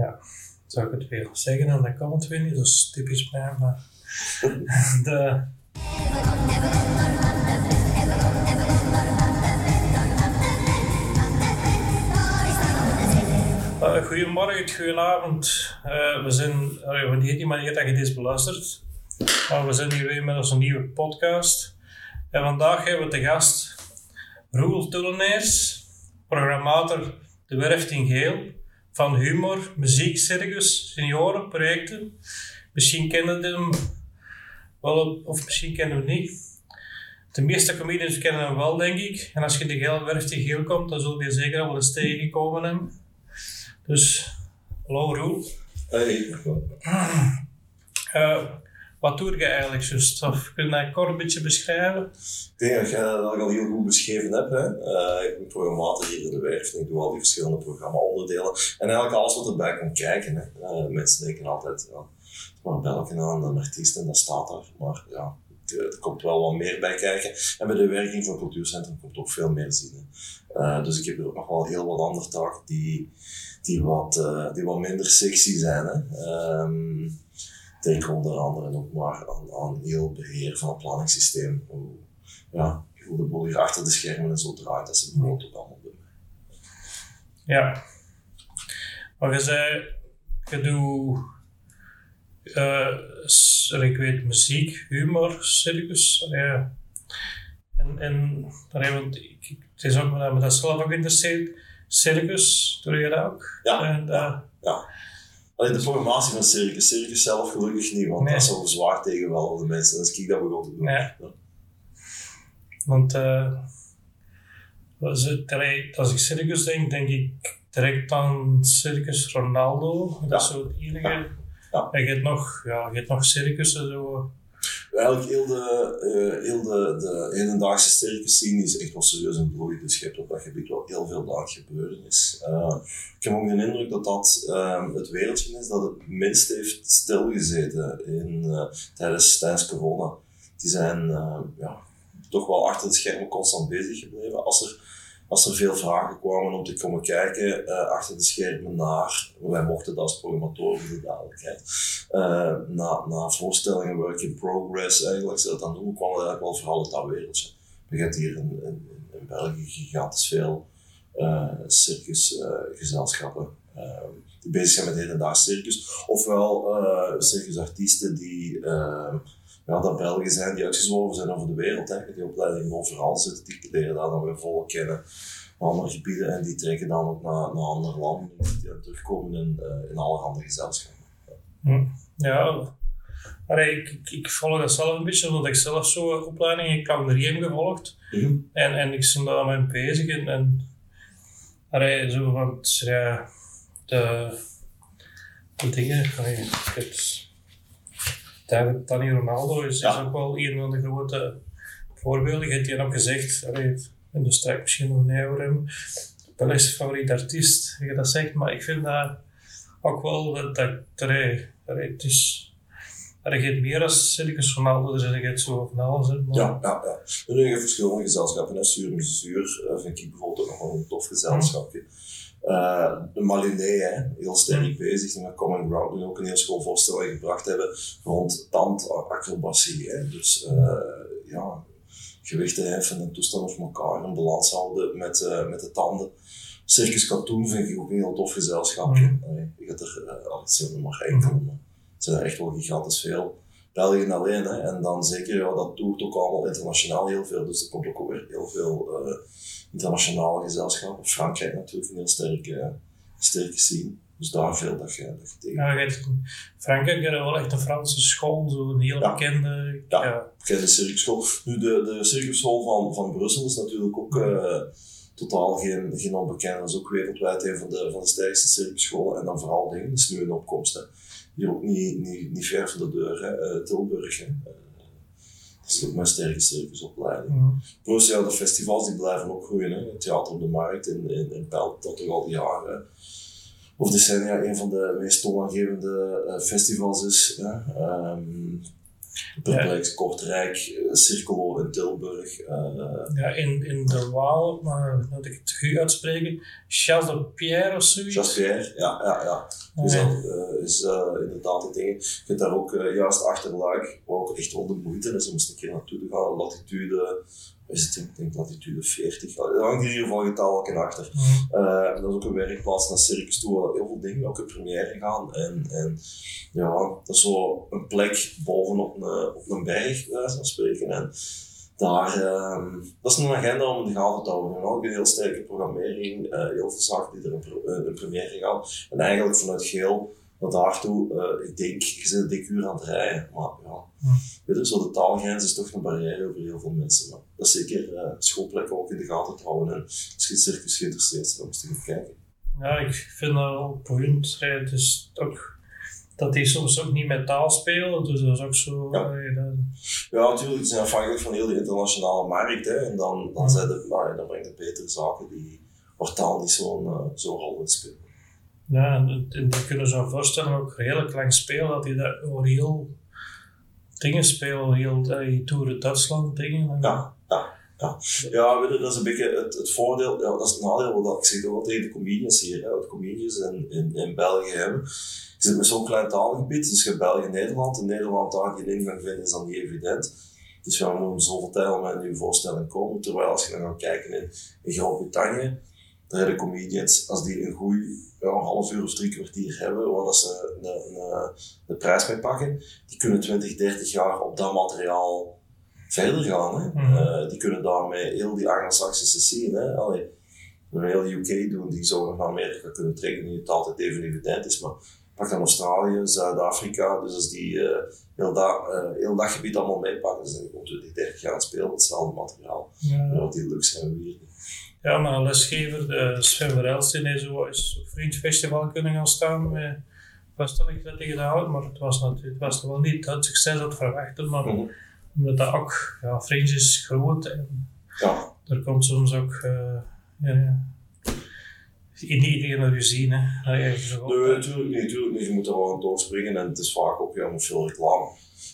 ja, zou ik het weer zeggen en dan kan het weer niet, dat is typisch mij, maar de, Uh, goedemorgen, goedenavond. Uh, we zijn, uh, niet wanneer dat je dit beluistert, maar we zijn hier weer met onze nieuwe podcast. En vandaag hebben we te gast Roel Tulleneers, programmator De Werft in Geel, van humor, muziek, circus, seniorenprojecten. Misschien kennen we hem wel, of misschien kennen we hem niet. De meeste comedians kennen hem wel, denk ik. En als je de Geel Werft in Geel komt, dan zul je zeker wel eens tegengekomen hebben. Dus, hallo Roel. Hey. Uh, wat doe je eigenlijk juist? Of kun je dat kort een beetje beschrijven? Ik denk dat je dat al heel goed beschreven hebt. Hè? Uh, ik ben programmator hier in de werf ik doe al die verschillende programma-onderdelen. En eigenlijk alles wat erbij komt kijken. Uh, mensen denken altijd, ja, maar belken aan een artiest en dat staat daar. Maar ja, er komt wel wat meer bij kijken. En bij de werking van het cultuurcentrum komt ook veel meer zien. Uh, dus ik heb er ook nog wel heel wat andere taken die, die, wat, die wat minder sexy zijn. Hè. Um, denk onder andere ook maar aan, aan heel beheer van het planningssysteem. Hoe, ja, hoe de boel hier achter de schermen en zo draait, dat ze bijvoorbeeld ook allemaal doen. Ja. Maar je zei, je doet, uh, ik weet, muziek, humor, circus. Ja. En, en want ik, het is ook met dat zelf ook geïnteresseerd. Circus, doe je dat ook? Ja. En, uh, ja. Alleen de formatie van circus. Circus zelf gelukkig niet, want Nee. dat is zo zwaar tegen wel de mensen. Dus ik dat begon te doen. Ja. Want uh, als, ik circus denk, denk ik direct aan Circus Ronaldo. Dat is zo het enige. Ja. Ja. En je hebt nog, ja, je hebt nog circussen zo. Eigenlijk heel de, eh, heel de, de hedendaagse circus scene is echt wel serieus in bloei. Dus je hebt op dat gebied wel heel veel aan gebeuren is. Eh, ik heb ook de indruk dat dat ehm, het wereldje is dat het minst heeft stilgezeten in, eh, tijdens, tijdens corona. Die zijn ja, toch wel achter het scherm constant bezig gebleven. Als als er veel vragen kwamen om te komen kijken eh, achter de schermen naar, wij mochten dat als programmatoren voor de duidelijkheid, eh, na, na voorstellingen, work in progress eigenlijk, dan doen, kwam het eigenlijk wel vooral uit dat wereldje. Je hebt hier in, in, in België gigantisch veel uh, circusgezelschappen die bezig zijn met hedendaags circus. Ofwel circusartiesten die ja, dat Belgen zijn, die uitgezworven zijn over de wereld. Hè. Die opleidingen overal zitten, die leren daar dan weer volk kennen andere gebieden en die trekken dan ook naar, naar andere landen die terugkomen in, uh, in allerhande gezelschappen. Hm. Ja, allee, ik, ik, ik volg dat zelf een beetje, omdat ik zelf zo'n opleiding, ik heb er gevolgd. Mm En, en ik ben daar mee bezig en, en allee, zo van, ja, de, de dingen, allee, het, Danny Ronaldo is, Ja. is ook wel een van de grote voorbeelden. Je hebt hier ook gezegd, in de strijk misschien nog hem, wel is favoriet artiest, je dat zegt, maar ik vind dat ook wel dat, dat het is, hebt meer als Circus Ronaldo, dus je hebt zo van alles. maar- Ja, ja, ja. Heb je verschillende gezelschappen. Hè. Zuur eh, vind ik bijvoorbeeld ook nog wel een tof gezelschapje. Eh, de Maliné, hè, heel sterk bezig met Common Ground, die ook een heel schoon voorstelling gebracht hebben rond tandacrobatie. Hè. Dus eh, ja, gewichten heffen en toestanden voor elkaar, een balans houden met, eh, met de tanden. Circus Cartoon vind ik ook een heel tof gezelschapje. Je hebt er, zijn er maar enkele, maar het zijn er echt wel gigantisch veel. België alleen, hè. en dan zeker, ja, dat doet ook allemaal internationaal heel veel, dus er komt ook weer heel veel eh, internationale gezelschappen. Frankrijk natuurlijk een heel sterke, sterke scene, dus daar veel dat je, dat je tegen Ja, Frankrijk je wel echt een Franse school, zo'n heel Ja. bekende. Ja. ja. bekende circusschool. Nu, de, de circusschool van, van Brussel is natuurlijk ook eh, totaal geen, geen onbekende. Dat is ook wereldwijd een van de, van de sterkste circusscholen. En dan vooral dingen, dat is nu in opkomst. Hè. Hier ook niet, niet, niet ver van de deur, hè. eh, Tilburg. Hè. Dat is ook mijn sterke circusopleiding. Mhm. Plus, ja, de festivals die blijven ook groeien. Hè. Het Theater op de Markt in, in, in Pelt, dat toch al die jaren of decennia een van de meest toonaangevende eh, festivals is. Ja. Ehm, Perplex, Kortrijk, eh, Circolo in Tilburg. eh, Ja, in, in de Waal, maar moet ik het goed uitspreken, Charles de Pierre of zoiets. Jasper, ja, ja, ja. Dus dat uh, is inderdaad de dingen. Je kunt daar ook juist achter Luik, waar ook echt de moeite is om eens een keer naartoe te gaan. Latitude, is het, ik denk latitude 40. Daar hangt in ieder geval getaallijk achter. Mm. dat is ook een werkplaats naar Circus toe, waar heel veel dingen ook in première gaan. En, en ja, dat is zo een plek bovenop een, op een berg, bij van spreken. En, daar, uh, dat is een agenda om in de gaten te houden. En ook een heel sterke programmering, uh, heel veel zaken die er in, in première gaan. En eigenlijk vanuit geel naar daartoe, uh, ik denk, je zit een dik uur aan het rijden. Maar ja, weet je, zo de taalgrens is toch een barrière voor heel veel mensen. Maar dat is zeker uh, schoolplekken ook in de gaten te houden. En als je het circus geïnteresseerd bent, moet je gaan kijken. Ja, ik vind dat wel boeiend. Dus ook dat die soms ook niet met taal spelen. Dus dat is ook zo. Ja, ja natuurlijk. Die zijn afhankelijk van heel de internationale markt. Hè. En dan, dan, zijn het, nou, dan brengt het betere zaken die, waar taal niet zo'n uh, zo rol in speelt. Ja, en, die kunnen zo voorstellen ook redelijk lang spelen, dat die daar heel dingen spelen, heel die Tour Duitsland dingen. Ja, ja. Ja, ja weet je, dat is een beetje het, het voordeel, ja, dat is het nadeel wat ik zeg wel tegen de comedians hier, hè, de comedians in, in, in België hebben je zit met zo'n klein taalgebied, dus je hebt België en Nederland. Daar geen ingang vinden is dan niet evident. Dus we moeten zoveel tijd om een nieuwe voorstelling komen. Terwijl als je dan gaat kijken in, in Groot-Brittannië, hebben comedians, als die een goede ja, een half uur of drie kwartier hebben, waar dat ze een, een, een prijs mee pakken, die kunnen 20, 30 jaar op dat materiaal verder gaan. Hè. Mm uh, die kunnen daarmee heel die Anglo-Saxische scene, hè. Allee, een heel UK doen, die zo naar Amerika kunnen trekken, die het altijd even evident is, maar pak dan Australië, Zuid-Afrika, dus als die uh, heel, dat, uh, heel dat gebied allemaal meepakken, dus dan komt die 30 jaar spelen hetzelfde materiaal. Ja. Die luxe hebben we hier Ja, maar een lesgever, de Sven Verelst, in zo is op Vriendfestival kunnen gaan staan met vaststelling dat hij gedaan maar het was natuurlijk het was wel niet het succes dat verwachten, maar mm -hmm. omdat dat ook, ja, Fringe is groot en ja. er komt soms ook, uh, ja, niet iedereen naar je zien. Hè. nee, natuurlijk niet, natuurlijk niet. Je moet er wel aan doorspringen en het is vaak ook ja, veel reclame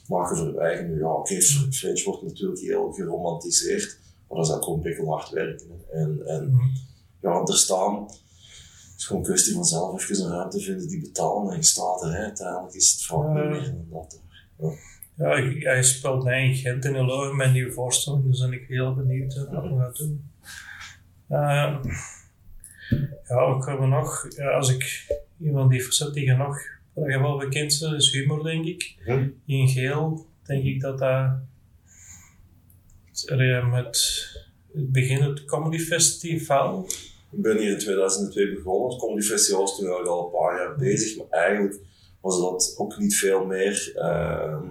maken voor je eigen. Ja, oké, okay, French wordt natuurlijk heel geromantiseerd, maar dat is ook gewoon beetje hard werken. En, en mm ja, er staan, het is gewoon een kwestie van zelf even een ruimte vinden die betalen en je staat er. Hè. Uiteindelijk is het vaak meer dan dat. Ja. Ja, hij speelt mij in Gent in Leuven met een nieuwe voorstelling, dus ben ik heel benieuwd wat hij gaat doen. Uh, ja, wat kunnen we nog? Ja, als ik iemand die verzet die nog, wat je wel bekend is, is humor, denk ik. Hm? In geel denk ik dat dat het begin het Comedy Festival. Ik ben hier in 2002 begonnen. Het Comedy Festival was toen al een paar jaar bezig, maar eigenlijk was dat ook niet veel meer. Uh,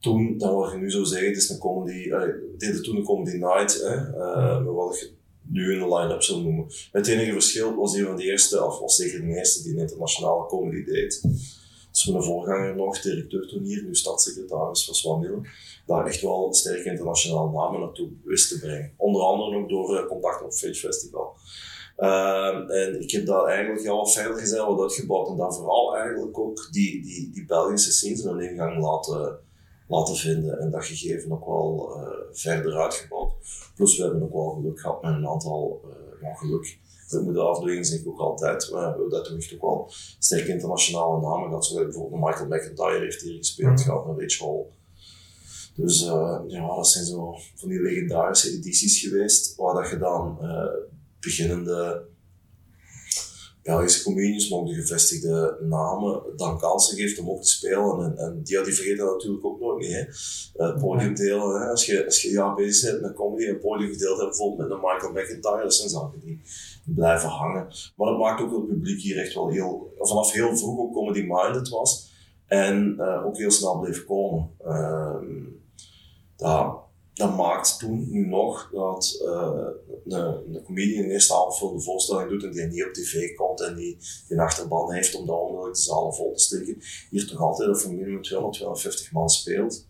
toen, dan wat je nu zo zeggen, het is een comedy, uh, deden toen een comedy night, hè, uh, wat je nu in de line-up zullen noemen. Het enige verschil was hij van de eerste, of was zeker de eerste die een internationale comedy deed. Dus mijn voorganger nog, directeur toen hier, nu stadssecretaris van Swamil, daar echt wel sterke internationale namen naartoe wist te brengen. Onder andere ook door uh, contacten op Fringe Festival. Uh, en ik heb daar eigenlijk al wat verder wat uitgebouwd en dan vooral eigenlijk ook die, die, die Belgische scenes een ingang laten laten vinden en dat gegeven ook wel uh, verder uitgebouwd. Plus we hebben ook wel geluk gehad met een aantal, uh, dat moet de afdeling zeg ik ook altijd, maar we hebben dat echt ook wel sterke internationale namen gehad. Zo bijvoorbeeld Michael McIntyre heeft hier gespeeld, mm -hmm. gehad naar Rich Hall. Dus uh, ja, dat zijn zo van die legendarische edities geweest, waar dat je dan beginnende Belgische comedians, maar de gevestigde namen, dan kansen geeft om ook te spelen. En, en die, die vergeten natuurlijk ook nog niet. Hè. Uh, hè. Als, je, als je jaar bezig bent met comedy en podium gedeeld hebt, bijvoorbeeld met een Michael McIntyre, dat zijn zaken die, die, blijven hangen. Maar dat maakt ook het publiek hier echt wel heel, vanaf heel vroeg ook comedy-minded was. En uh, ook heel snel bleef komen. Uh, dat maakt toen nu nog dat uh, een, een comedian een eerste avond de voorstelling doet en die niet op tv komt en die een achterban heeft om dan onmiddellijk de zalen vol te steken, hier toch altijd of een minimum 200, 250 man speelt.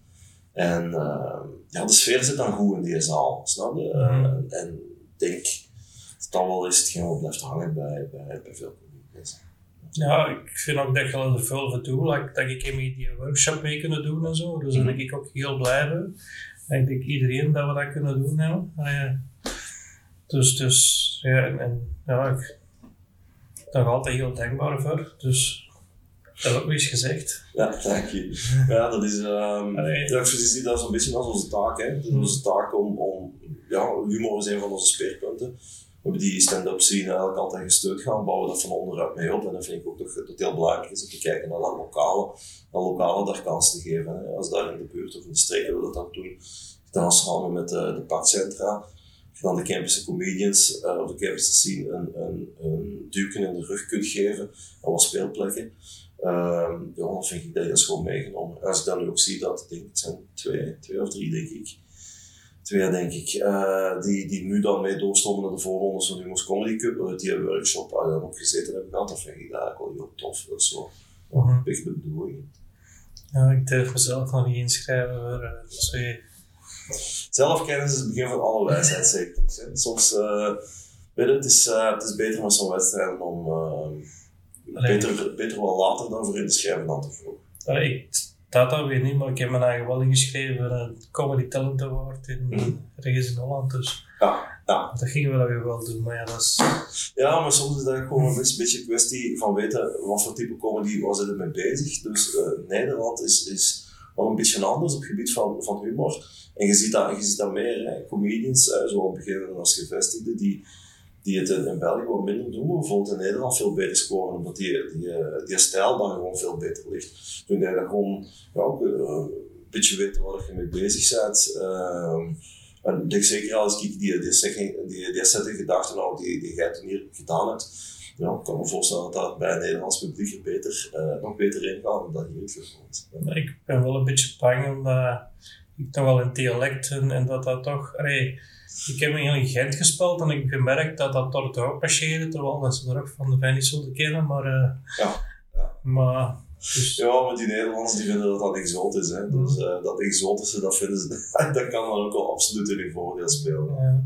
En uh, ja, de sfeer zit dan goed in die zaal, snap je? Mm. Uh, en ik denk dat dat wel is hetgeen wat blijft hangen bij, bij, bij veel comedians. Ja, ik vind ook dat je er veel voor doet, like, dat ik in die workshop mee kunnen doen en zo. Dus daar ben ik ook heel blij mee ik denk iedereen dat we dat kunnen doen hebben. Ah, ja. Dus, dus ja, en, en ja, ik, nog altijd heel dankbaar voor. Dus dat heb ik ook eens gezegd. Ja, dank je. Ja, dat is, um, ja, ik zie dat zo'n beetje als onze taak. Hè. Het is onze taak om, om ja, humor een van onze speerpunten. Hebben die stand-up scene eigenlijk altijd gesteund gaan, bouwen dat van onderuit mee op. En dat vind ik ook dat het heel belangrijk is om te kijken naar dat lokale, dat lokale daar kans te geven. Hè. Als daar in de buurt of in de streken we dat dan doen, dan samen met de, de parkcentra, dan de campus comedians uh, of de campus scene een, een, een duwken in de rug kunt geven aan wat speelplekken. Um, ja, dan vind ik dat heel schoon meegenomen. En als ik dan nu ook zie dat, denk, het zijn twee, twee of drie denk ik, twee denk ik, uh, die, die nu dan mee doorstomen naar de voorrondes van de Humors Comedy Cup, uh, die hebben workshop waar dan ook gezeten hebben gehad, dat vind ik eigenlijk wel heel tof. Dat is zo de bedoeling. Ja, ik durf mezelf nog niet inschrijven voor uh, twee. Zelfkennis is het begin van alle wijsheid, zeker. Soms, uh, weet je, het is, het is beter met zo'n wedstrijd om beter, beter wel later dan voor in te schrijven dan te vroeg. Ik dat dan weer niet, maar ik heb me eigen wel ingeschreven voor een Comedy Talent Award in, Mm. ergens in Holland. Dus Ja, ja. dat gingen we dan weer wel doen, maar ja, dat is. Ja, maar soms is dat gewoon een beetje, een kwestie van weten wat voor type comedy waar ze mee bezig. Dus uh, Nederland is, is wel een beetje anders op het gebied van, van humor. En je ziet dat, je ziet dat meer, hè. comedians, uh, zowel beginnende als gevestigden, die, die het in, België wat minder doen, maar in Nederland veel beter scoren, omdat die, die, die stijl dan gewoon veel beter ligt. Ik denk dat gewoon ja, ook, uh, een beetje weten waar je mee bezig bent. Uh, en ik denk zeker als ik die, die, setting, die, die setting gedachten nou, die, die jij toen hier gedaan hebt, ja, ik kan me voorstellen dat dat bij een Nederlands publiek er beter, nog beter ingaat dan hier het. Ik ben wel een beetje bang omdat ik toch wel in dialect en, en dat dat toch. Allee, ik heb in Gent gespeeld en ik heb gemerkt dat dat door het ook passeerde, terwijl dat ze er ook van de niet zullen kennen, maar. Uh, ja, ja. maar dus... Ja, maar die Nederlanders die vinden dat dat exotisch is. Hè. Mm. Dus uh, dat exotische, dat, vinden ze, dat kan dan ook wel absoluut in hun voordeel spelen. Ja.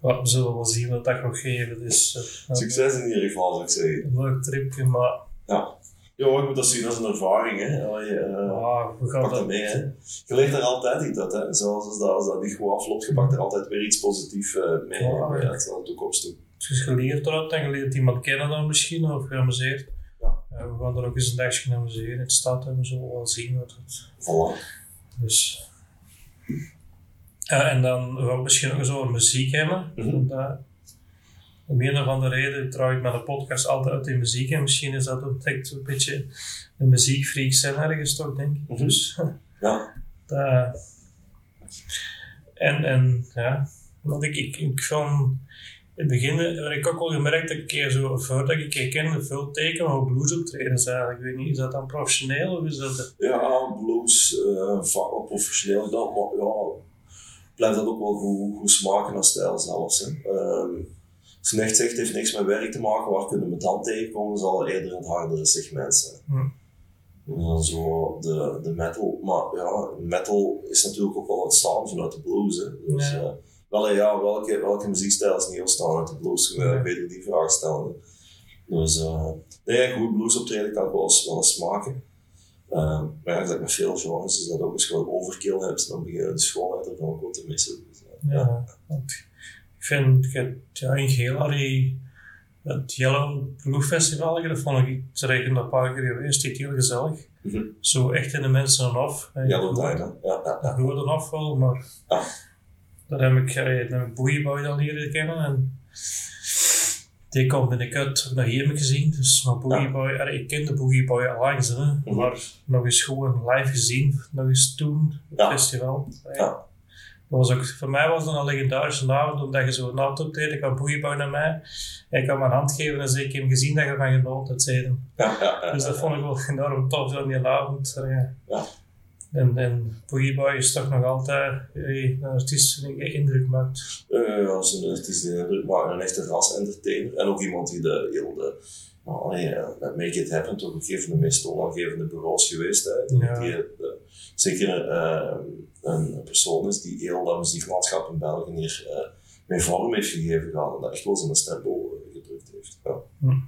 Maar we zullen wel zien wat dat gaat geven. Dus, uh, Succes in ieder geval, zou ik zeggen. Een leuk tripje, maar... Ja. Ja, ik moet dat zien als een ervaring. Hè. Je, uh, ja, we gaan pak dat mee. Hè. Je leert er altijd iets uit. Hè. Zoals als dat, als dat niet goed afloopt, je pakt er altijd weer iets positiefs uh, mee ja, ja. uit de toekomst toe. Dus je leert eruit en je leert iemand kennen dan misschien, of geamuseerd. Ja. Uh, we gaan er ook eens een dagje naar amuseren. Het staat en we zullen wel zien wat het... Voilà. Dus... En dan gaan we misschien ook eens over muziek hebben. Mm -hmm. dat, om een of andere reden trouw ik met een podcast altijd uit in muziek. En misschien is dat ook echt een beetje een muziekfreak zijn ergens toch, denk ik. Mm -hmm. Dus, ja. Dat, en, en ja, want ik, ik, ik van in het begin heb ik ook al gemerkt dat ik keer zo, voordat ik herkende, veel teken van bluesoptredens eigenlijk. Ik weet niet, is dat dan professioneel of is dat... De... Ja, blues, uh, vaak wel professioneel, dat, maar ja, blijft dat ook wel goed, goed smaken naar stijl zelfs. Hè. Um, als je echt zegt, het heeft niks met werk te maken, waar kunnen we dan tegenkomen, zal eerder in het hardere segment zijn. Hm. Dan zo de, de metal, maar ja, metal is natuurlijk ook wel ontstaan vanuit de blues. Hè. Dus, ja. Uh, wel, ja, welke, welke muziekstijl is niet ontstaan uit de blues? Ik ja. beter die vraag stellen. Dus uh, nee, goed blues optreden kan ik wel eens, wel eens maken. Uh, maar eigenlijk met veel genres is dat ook als je overkill hebt, dan begin je de schoolheid ervan ook te missen. Dus, ja, ja. Vind, ja, in die, het Yellow Blue Festival, dat vond ik terecht een paar keer geweest, die heel gezellig. Mm -hmm. Zo echt in de mensen af. Yellow ja. ja, ja. Rode af wel, maar ja. daar heb ik een Boeieboy dan leren kennen. En die komt binnenkort naar hier heb gezien. Dus maar Boeieboy, ja. ik ken de Boeieboy al langs, hè, mm -hmm. maar nog eens gewoon live gezien, nog eens toen, het festival. Ja. Dat was ook, voor mij was dat een legendarische avond, omdat je zo een auto optreedt, kwam Boeieboy naar mij. En ik kan mijn hand geven en zei, ik heb gezien dat je van genoten hebt, ja, ja, Dus dat vond ik wel enorm tof, zo die avond. Ja. En, en is toch nog altijd een artiest die een indruk maakt. Uh, ja, is een artiest die een indruk maakt, een echte ras-entertainer. En ook iemand die de heel ja, Make It Happen toch een van de meest toonaangevende bureaus geweest. Hè. Ja. Die, de, zeker uh, een persoon is die heel dat muzieklandschap in België hier uh, mee vorm heeft gegeven gehad en dat echt wel zijn stempel gedrukt heeft. Ja. Hm.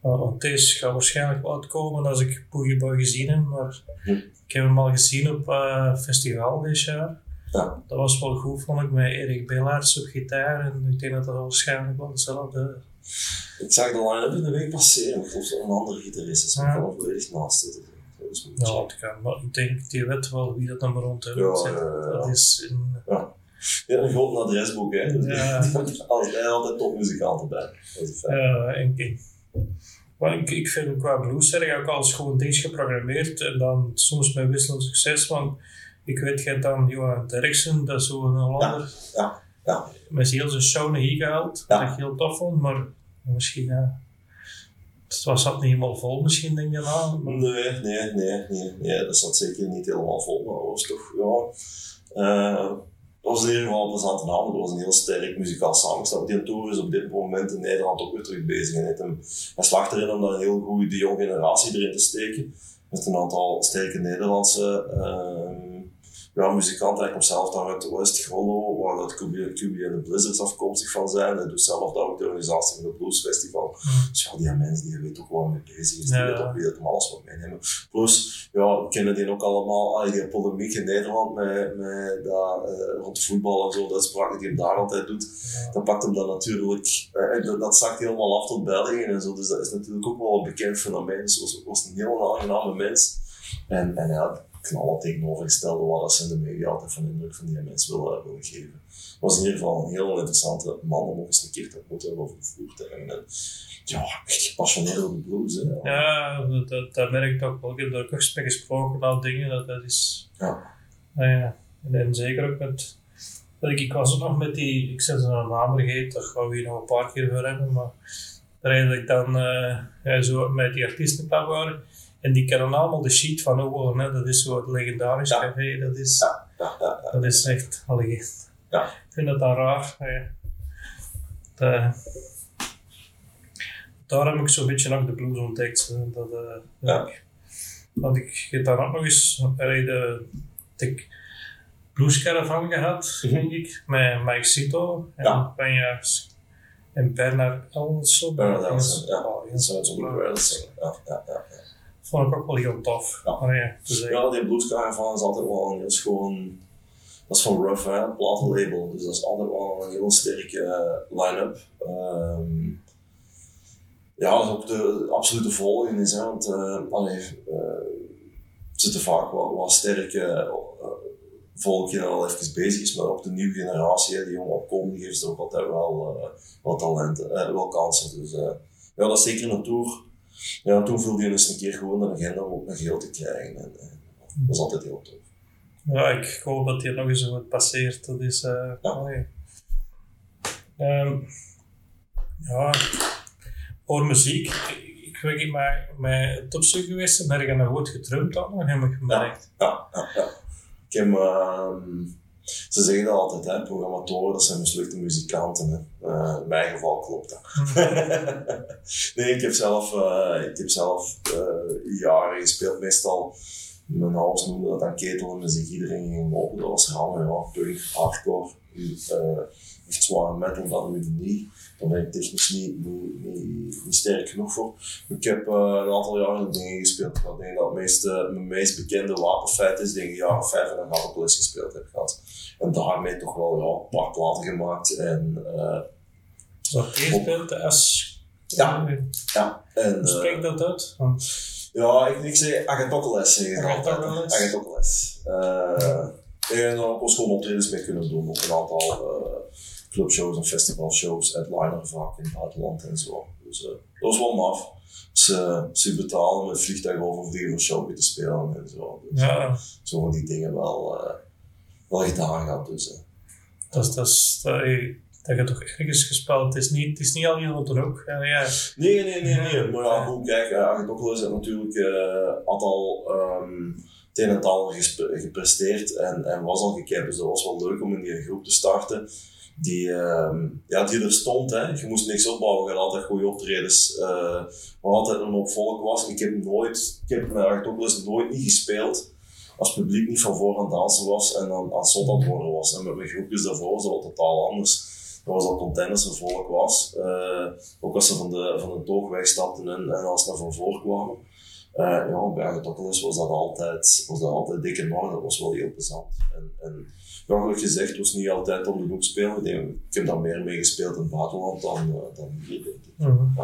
Want deze gaat waarschijnlijk wel uitkomen als ik Boogie gezien heb, maar hm. ik heb hem al gezien op festival dit jaar. Ja. Dat was wel goed, vond ik, met Erik Bellaerts op gitaar en ik denk dat dat waarschijnlijk wel dezelfde Ik zag de line-up in de week passeren. Ik geloof dat een andere gitarist is, maar ik Ja. kan er volledig naast zitten. Dus ik Ja, het kan, maar ik denk, die weet wel wie dat nummer rond heeft. Ja, ja, ja. Dat is in, Ja, een groot adresboek, hè. Dus Ja. Als hij altijd topmuzikanten bij. Dat is fijn. ja, en, en- maar ik, ik vind qua blues ik ook als gewoon dingen geprogrammeerd en dan soms met wisselend succes. Want ik weet, je hebt dan Johan Derksen, dat is zo'n Hollander. ja, ja. Met heel zijn naar hier gehaald, Ja. wat ik heel tof vond, maar misschien, het was dat niet helemaal vol misschien, denk je nou. Nee, nee, nee, nee, dat zat zeker niet helemaal vol, maar dat was toch, ja. eh, dat was in ieder geval een plezante avond. Het was een heel sterk muzikaal samengesteld. Die tour is op dit moment in Nederland ook weer terug bezig. En heeft hem, hij slaagt erin om daar een heel goede jonge generatie erin te steken. Met een aantal sterke Nederlandse ehm, ja, muzikanten. Hij komt zelf daar uit West Grollo, waar dat QB, en de Blizzards afkomstig van zijn. Hij doet zelf daar ook de organisatie van het Blues Festival. Hmm. Dus ja, die mensen die weet ook waar mee bezig is. Die Ja. weet ook dat alles wat meenemen. Plus, ja, we kennen die ook allemaal, ah, die polemiek in Nederland met, met dat, eh, rond de voetbal en zo, dat sprak die hem daar altijd doet. Ja. Dat pakt hem dan natuurlijk, en dat, dat zakt helemaal af tot België en zo. Dus dat is natuurlijk ook wel een bekend fenomeen. Dus was, was een heel aangename mens. En, en ja, knallen tegenovergestelde wat ze in de media altijd van indruk van die mensen willen, willen geven. Het was in ieder geval een heel interessante man om ook eens een keer te ontmoeten over de hebben. En, ja, echt gepassioneerd op de blues. Hè. Ja, dat, dat, merk ik ook wel. Ik heb daar ook mee gesproken al dingen. Dat, dat is. Ja. Nou ja, en, en zeker ook met. dat Ik, ik was ook nog met die. Ik zet ze een naam vergeten, daar gaan we hier nog een paar keer voor hebben. Maar dat ik dan eh, ja, zo met die artiesten waren. En die kennen allemaal de sheet van Owen. Hè. Dat is zo het legendarisch Ja. café. Dat is, Ja, dat is echt. Ja. Ik vind dat dan raar. Ja. Dat- daar heb ik zo'n beetje ook de blues ontdekt. hè. Dat, eh, Ja. ik- want ik heb daar ook nog eens allee, de, de blues caravan gehad, Mhm. denk ik, met Mike Cito en Ja. En Bernard Elson. Bernard Elson, ja. Oh, het ja, ja. Vond ik ook wel heel tof. Ja. Maar ja, zeggen. Ja, die bluescaravan is altijd wel een heel schoon. Dat is van Rough, hè, platenlabel. Dus dat is altijd wel een heel sterke eh, line-up. Ehm, ja, dat is ook de absolute volging is, hè, want eh allee, eh, er zitten vaak wel, wel sterke eh, volk die al even bezig is, maar ook de nieuwe generatie, hè, die jonge opkomende, geeft ze ook altijd wel, eh, wel talenten, eh, wel kansen. Dus eh, ja, dat is zeker een tour. Ja, toen viel die eens een keer gewoon een agenda om ook nog geel te krijgen. En, en dat is altijd heel tof. Ja, ik hoop dat hier nog eens wat passeert. Dat is. eh Ja. Ehm, ja, voor muziek. Ik, weet niet, maar met topstuk geweest en ben ik nog goed gedrumd dan nog, heb ik gemerkt. Ja, ja, ja. Ik heb, ehm, ze zeggen dat altijd, hè, programmatoren, zijn mislukte muzikanten. Hè. Eh, in mijn geval klopt dat. nee, ik heb zelf, eh, ik heb zelf eh, jaren gespeeld, meestal. Mijn ouders noemden dat dan ketelen muziek, iedereen ging open. Dat was rammen, ja, punk, hardcore, eh, echt zware metal, dat nu niet. Daar ben ik technisch niet, niet, niet, niet sterk genoeg voor. Ik heb eh, een aantal jaren dingen gespeeld. Ik denk dat het meeste, mijn meest bekende wapenfeit is, denk ik, jaren vijf en een half les gespeeld heb gehad. En daarmee toch wel ja, een paar platen gemaakt. En, eh, Zo speelt de S. Ja. ja, en, Hoe eh, spreekt dat uit? Want, ja, ik, ik zeg Agatokkeles zeggen ze altijd. Agatokkeles. Agatokkeles. Eh en dan ook gewoon optredens mee kunnen doen op een aantal eh, clubshows en festivalshows, headliner vaak in het buitenland en zo. Dus eh, dat is wel maf. Ze, ze betalen met vliegtuig overvliegen voor show te spelen en zo. Dus, ja, Zo van die dingen wel, eh, wel gedaan gehad. Dus, eh. dat is. Dat, is dat, je- dat je toch ergens gespeeld. Het is niet, het is niet al de hoek. Ja, ja. Nee, nee, nee, nee. Maar ja, goed, kijk, Agatokkeles heeft natuurlijk eh had al ehm, het een en het ander gepresteerd en, en was al gekend. Dus dat was wel leuk om in die groep te starten. Die, ehm, ja, die er stond, hè. je moest niks opbouwen, je had altijd goede optredens, eh waar altijd een hoop volk was. Ik heb nooit, ik heb met Agatokkeles nooit niet gespeeld als het publiek niet van voor aan het dansen was en aan, aan zot aan het worden was. En met mijn groepjes daarvoor was dat totaal anders. Dat was dat containers er volk was. Eh, ook als ze van de, van de toog wegstapten en, en als ze naar van voor kwamen. Uh, ja, bij Agatockelus was dat altijd, was dat altijd dik in orde. Dat was wel heel plezant. En, en ja, gelijk gezegd, het was niet altijd om de hoek spelen. Ik, denk, ik heb daar meer mee gespeeld in het buitenland dan, uh, dan hier, denk ik. Mm -hmm.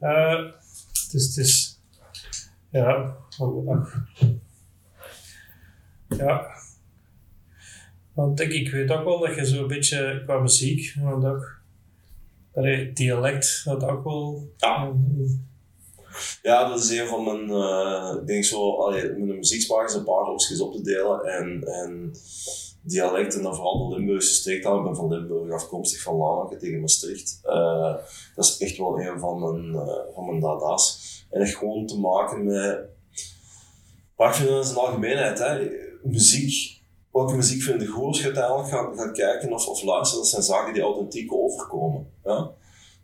ja. uh, het is, het is ja, ja. Want ik, ik weet ook wel dat je zo'n beetje qua muziek, want ook allee, dialect, dat ook wel. Ja. Ja, dat is een van mijn, uh, ik denk zo, allee, mijn muzieksmaak is een paar hoofdjes op te delen en, en dialect en dan vooral de Limburgse streektaal. Ik ben van Limburg afkomstig van Lanaken tegen Maastricht. Uh, dat is echt wel een van mijn, uh, van mijn dada's. En echt gewoon te maken met, maar ik vind dat in zijn algemeenheid, hè, muziek welke muziek vind je goed als je uiteindelijk gaat, kijken of, of luisteren? Dat zijn zaken die authentiek overkomen. Ja?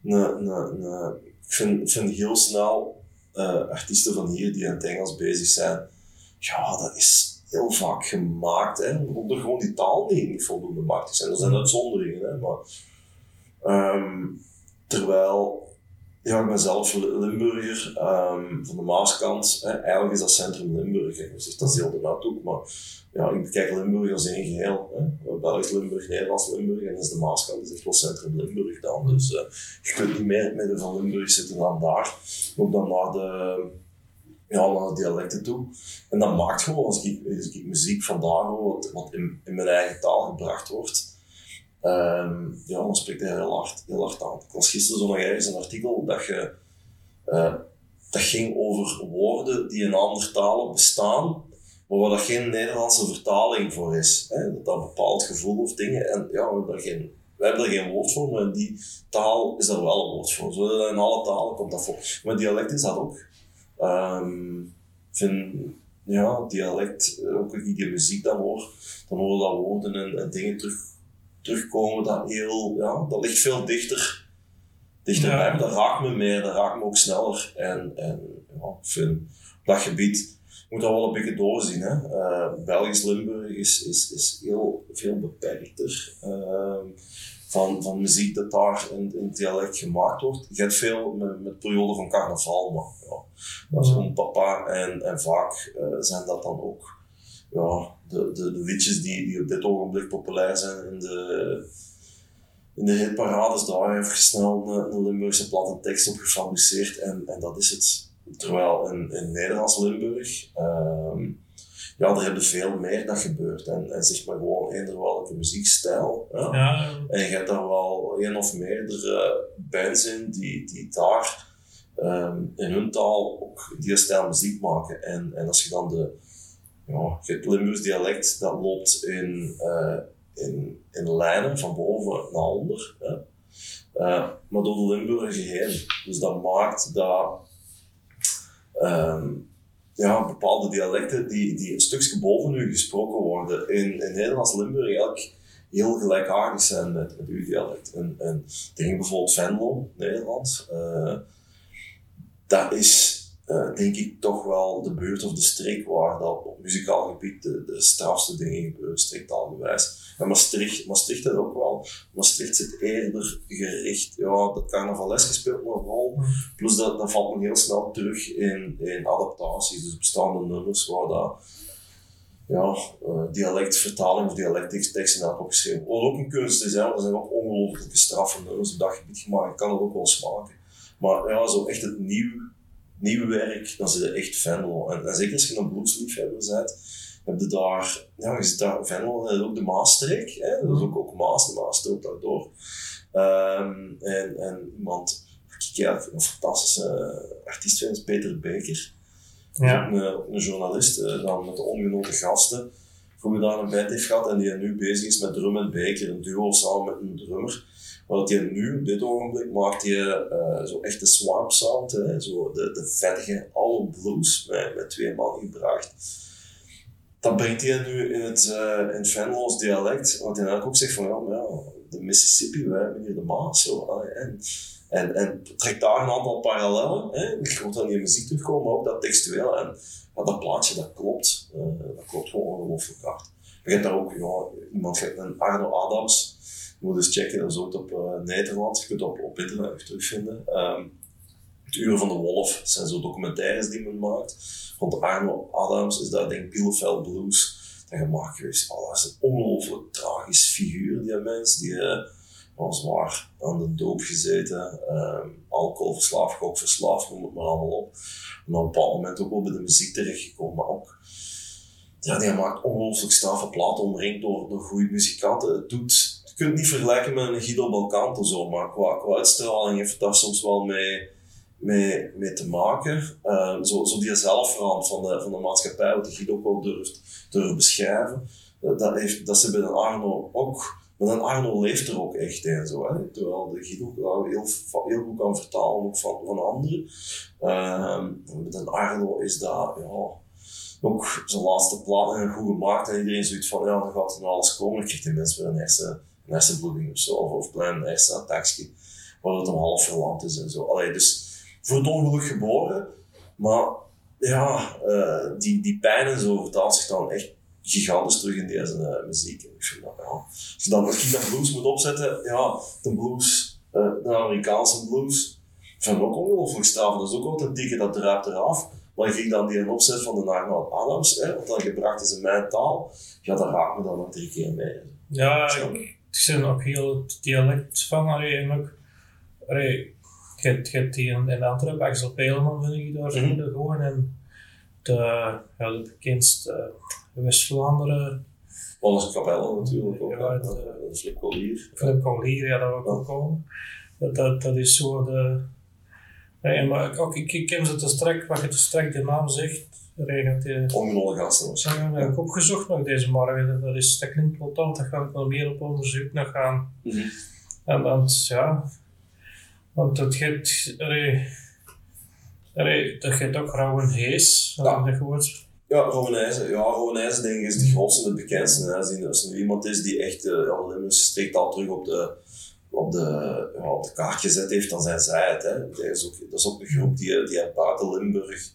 Ne, ne, ik vind, vind heel snel uh, artiesten van hier die in het Engels bezig zijn. Ja, dat is heel vaak gemaakt, hè, omdat gewoon die taal niet, niet voldoende machtig zijn. Dat zijn uitzonderingen, hè, maar um, terwijl ja, ik ben zelf Limburger um, van de Maaskant. Hè. Eigenlijk is dat Centrum Limburg. Zegt dat is heel de ook, maar ja, ik bekijk Limburg als één geheel. Hè. Belgisch Limburg, Nederlands Limburg en is de Maaskant is echt wel Centrum Limburg dan. Dus uh, je kunt niet meer in het midden van Limburg zitten dan daar. Ook dan naar de, ja, naar dialecten toe. En dat maakt gewoon, als ik, als ik muziek vandaar hoor, wat, wat in, in mijn eigen taal gebracht wordt, Um, ja, dan spreekt hij heel hard, heel hard aan. Ik las gisteren zo nog ergens een artikel dat, je, uh, dat ging over woorden die in andere talen bestaan, maar waar dat geen Nederlandse vertaling voor is. Hè? Dat dat bepaald gevoel of dingen. En ja, we hebben daar geen, we hebben geen woord voor, maar in die taal is daar wel een woord voor. Zo in alle talen komt dat voor. Maar dialect is dat ook. Um, vind, ja, dialect, ook als die muziek dan hoor, dan hoor dat woorden en, en dingen terug terugkomen, dat, heel, ja, dat ligt veel dichter, dichter bij me. Dat raakt me meer, dat raakt me ook sneller. En, en ja, ik vind op dat gebied moet dat wel een beetje doorzien. Hè. Uh, Belgisch Limburg is, is, is heel veel beperkter. Uh, van, van muziek dat daar in, in dialect gemaakt wordt. Je hebt veel met, met periode van carnaval, maar ja, dat is gewoon papa. En, en vaak uh, zijn dat dan ook ja, de, de, de liedjes die, die op dit ogenblik populair zijn in de, in de hitparades, daar heeft snel een, een Limburgse platte tekst op gefabriceerd en, en dat is het. Terwijl in, in Nederlands Limburg, um, ja, er hebben veel meer dat gebeurt. En, en zeg maar gewoon eender welke muziekstijl. Ja. ja. En je hebt daar wel één of meerdere bands in die, die daar um, in hun taal ook die stijl muziek maken. En, en als je dan de, ja, het Limburgs dialect dat loopt in, uh, in, in lijnen van boven naar onder. Hè. Uh, maar door de Limburger heen. Dus dat maakt dat um, ja, bepaalde dialecten die, die een stukje boven u gesproken worden in, in Nederlands-Limburg eigenlijk heel gelijkaardig zijn met, met uw dialect. En, en denk bijvoorbeeld Venlo, Nederlands. Uh, is uh, denk ik toch wel de buurt of de streek waar dat op muzikaal gebied de, de strafste dingen gebeuren, streektaalbewijs. En Maastricht, Maastricht dat ook wel. Maastricht zit eerder gericht, ja, dat carnavaleske speelt nog een rol. Plus dat, dat valt nog heel snel terug in, in adaptaties, dus bestaande nummers waar dat ja, uh, dialectvertaling of dialectteksten hebben opgeschreven. Wat ook een kunst is, hè, er zijn ook ongelooflijke straffe nummers op dat gebied gemaakt. Ik kan het ook wel smaken. Maar ja, zo echt het nieuw nieuw werk, dan zit je echt Venlo. En, en zeker als je een bluesliefhebber bent, heb je daar, ja, je zit daar Venlo en ook de Maastreek, hè, dat is ook, ook Maas, de Maas strookt daardoor. Um, en, en iemand, ik ja, een fantastische artiest vind, Peter Beker. Ja. Een, een journalist, uh, dan met de ongenoten gasten, voor daar een band heeft gehad en die nu bezig is met Drum en Beker, een duo samen met een drummer. Wat je nu, op dit ogenblik, maakt je uh, zo echt de swamp sound, hè, zo de, de vettige all blues met, met twee man gebracht. Dat brengt hij nu in het, uh, in dialect, wat hij ook zegt van ja, de Mississippi, wij hebben hier de Maas. Zo, en, en, en trekt daar een aantal parallellen. Hè. Je hoort dan die muziek terugkomen, maar ook dat textueel. En ja, dat plaatje, dat klopt. Uh, dat klopt gewoon ongelooflijk hard. Hebt daar ook ja, iemand, een Arno Adams, je moet eens checken, dat is ook op uh, Nederland. Je kunt het op, op internet terugvinden. Um, Het Uur van de Wolf, dat zijn zo documentaires die men maakt. Rond Arno Adams is dat denk ik Bielefeld Blues dat geweest. Oh, dat is een ongelooflijk tragisch figuur, die mens. Die uh, was zwaar aan de doop gezeten. Uh, alcoholverslaafd, gokverslaafd, noem het maar allemaal op. En op een bepaald moment ook wel bij de muziek terechtgekomen. Maar ook, ja, die maakt ongelooflijk straffe platen, omringd door, door goede muzikanten. Het doet, je kunt het niet vergelijken met een Guido Balcanto zo, maar qua, qua uitstraling heeft daar soms wel mee mee, mee te maken. Uh, zo, zo die zelfrand van de, van de maatschappij, wat de Guido ook wel durft, durft beschrijven, uh, dat, heeft, dat ze bij een Arno ook, maar een Arno leeft er ook echt in, zo, hè? terwijl de Guido heel, heel goed kan vertalen ook van, van anderen. Met een Arno is dat, ja, ook zijn laatste plaat goed gemaakt en iedereen zoiets van, ja, dan gaat er alles komen, dan krijgt die mensen weer een hersen, een hersenbloeding of zo, of, of een klein hersenattackje, waar het een half verlamd is en zo. Allee, dus, voor het ongeluk geboren. Maar ja, uh, die, die pijn en zo vertaalt zich dan echt gigantisch terug in deze uh, muziek. En ik vind dat, ja. Als je dan dat blues moet opzetten, ja, de blues, uh, de Amerikaanse blues, vind ook ongelooflijk straf. Dat is ook authentiek, dat druipt eraf. Maar ik dan die een opzet van de Arnold Adams, hè, wat dan gebracht is in mijn taal, ja, daar raakt me dan nog drie keer mee. Ja, ik, ik ook heel het dialect van, allee, en ook, allee, je hebt, die in, in Antwerpen, Axel Peelman vind ik daar mm -hmm. gewoon. En de, ja, de bekendste uh, West-Vlaanderen. Alles Capelle natuurlijk ook. Ja, de, Flip Collier. Flip Collier, ja, dat wil ik ook komen. Dat, dat, dat is zo de... Nee, maar ook, ik, ik ken ze te strek, wat je te strek de naam zegt. Regent dat heb ik opgezocht nog deze morgen. Dat, is, dat klinkt potant, daar ga ik wel meer op onderzoek naar gaan. Mm -hmm. En dan, ja, want dat gaat, allee, allee, dat gaat ook Rauwen Hees, ja. dat gehoord. Ja, Rowanijzen. Ja, Rowanijzen denk ik is de grootste en de bekendste. Hè. Als er iemand is die echt, uh, ja, al terug op de, op de, ja, op de kaart gezet heeft, dan zijn zij het. Hè. Dat, is ook, dat is ook een groep die, die buiten Limburg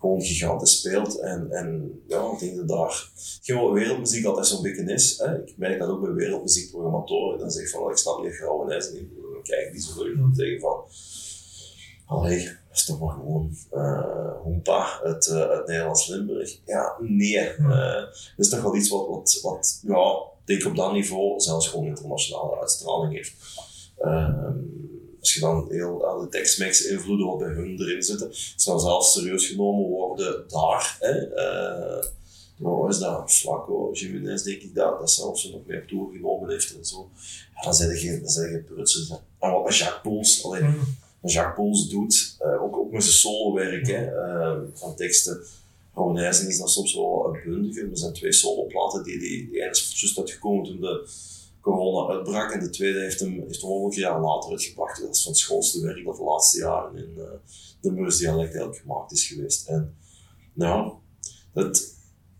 gewoon gigantisch speelt. En, en ja, ik denk dat daar gewoon wereldmuziek altijd zo'n beetje is. Hè. Ik merk dat ook bij wereldmuziekprogrammatoren. Dan zeg ik van, ik snap niet Rauwenijzen niet kijk die zo en zeggen van, allee, dat is toch maar gewoon uh, Hoempa uit, uh, uit Nederlands-Limburg. Ja, nee. Uh, dat is toch wel iets wat, wat, wat ja, denk op dat niveau zelfs gewoon internationale uitstraling heeft. Uh, als je dan heel de tekstmix invloeden wat bij hun erin zitten, zou zelfs serieus genomen worden daar. Hè? Uh, wat is dat? Flaco, Jiménez, denk ik dat, dat zelfs nog meer toegenomen heeft en zo. Ja, dan zijn er geen, dan zijn er geen prutsers. En wat Jacques Poels, alleen, mm. Jacques Poels doet, uh, ook, ook met zijn solowerk hè, uh, van teksten. Rouwenijzen is dan soms wel uitbundiger. Er zijn twee soloplaten, die, die, ene is juist uitgekomen toen de corona uitbrak en de tweede heeft hem, heeft hem een jaar later uitgebracht. Dat is van het schoonste werk dat de laatste jaren in uh, de Meurs-dialect eigenlijk gemaakt is geweest. En nou, het,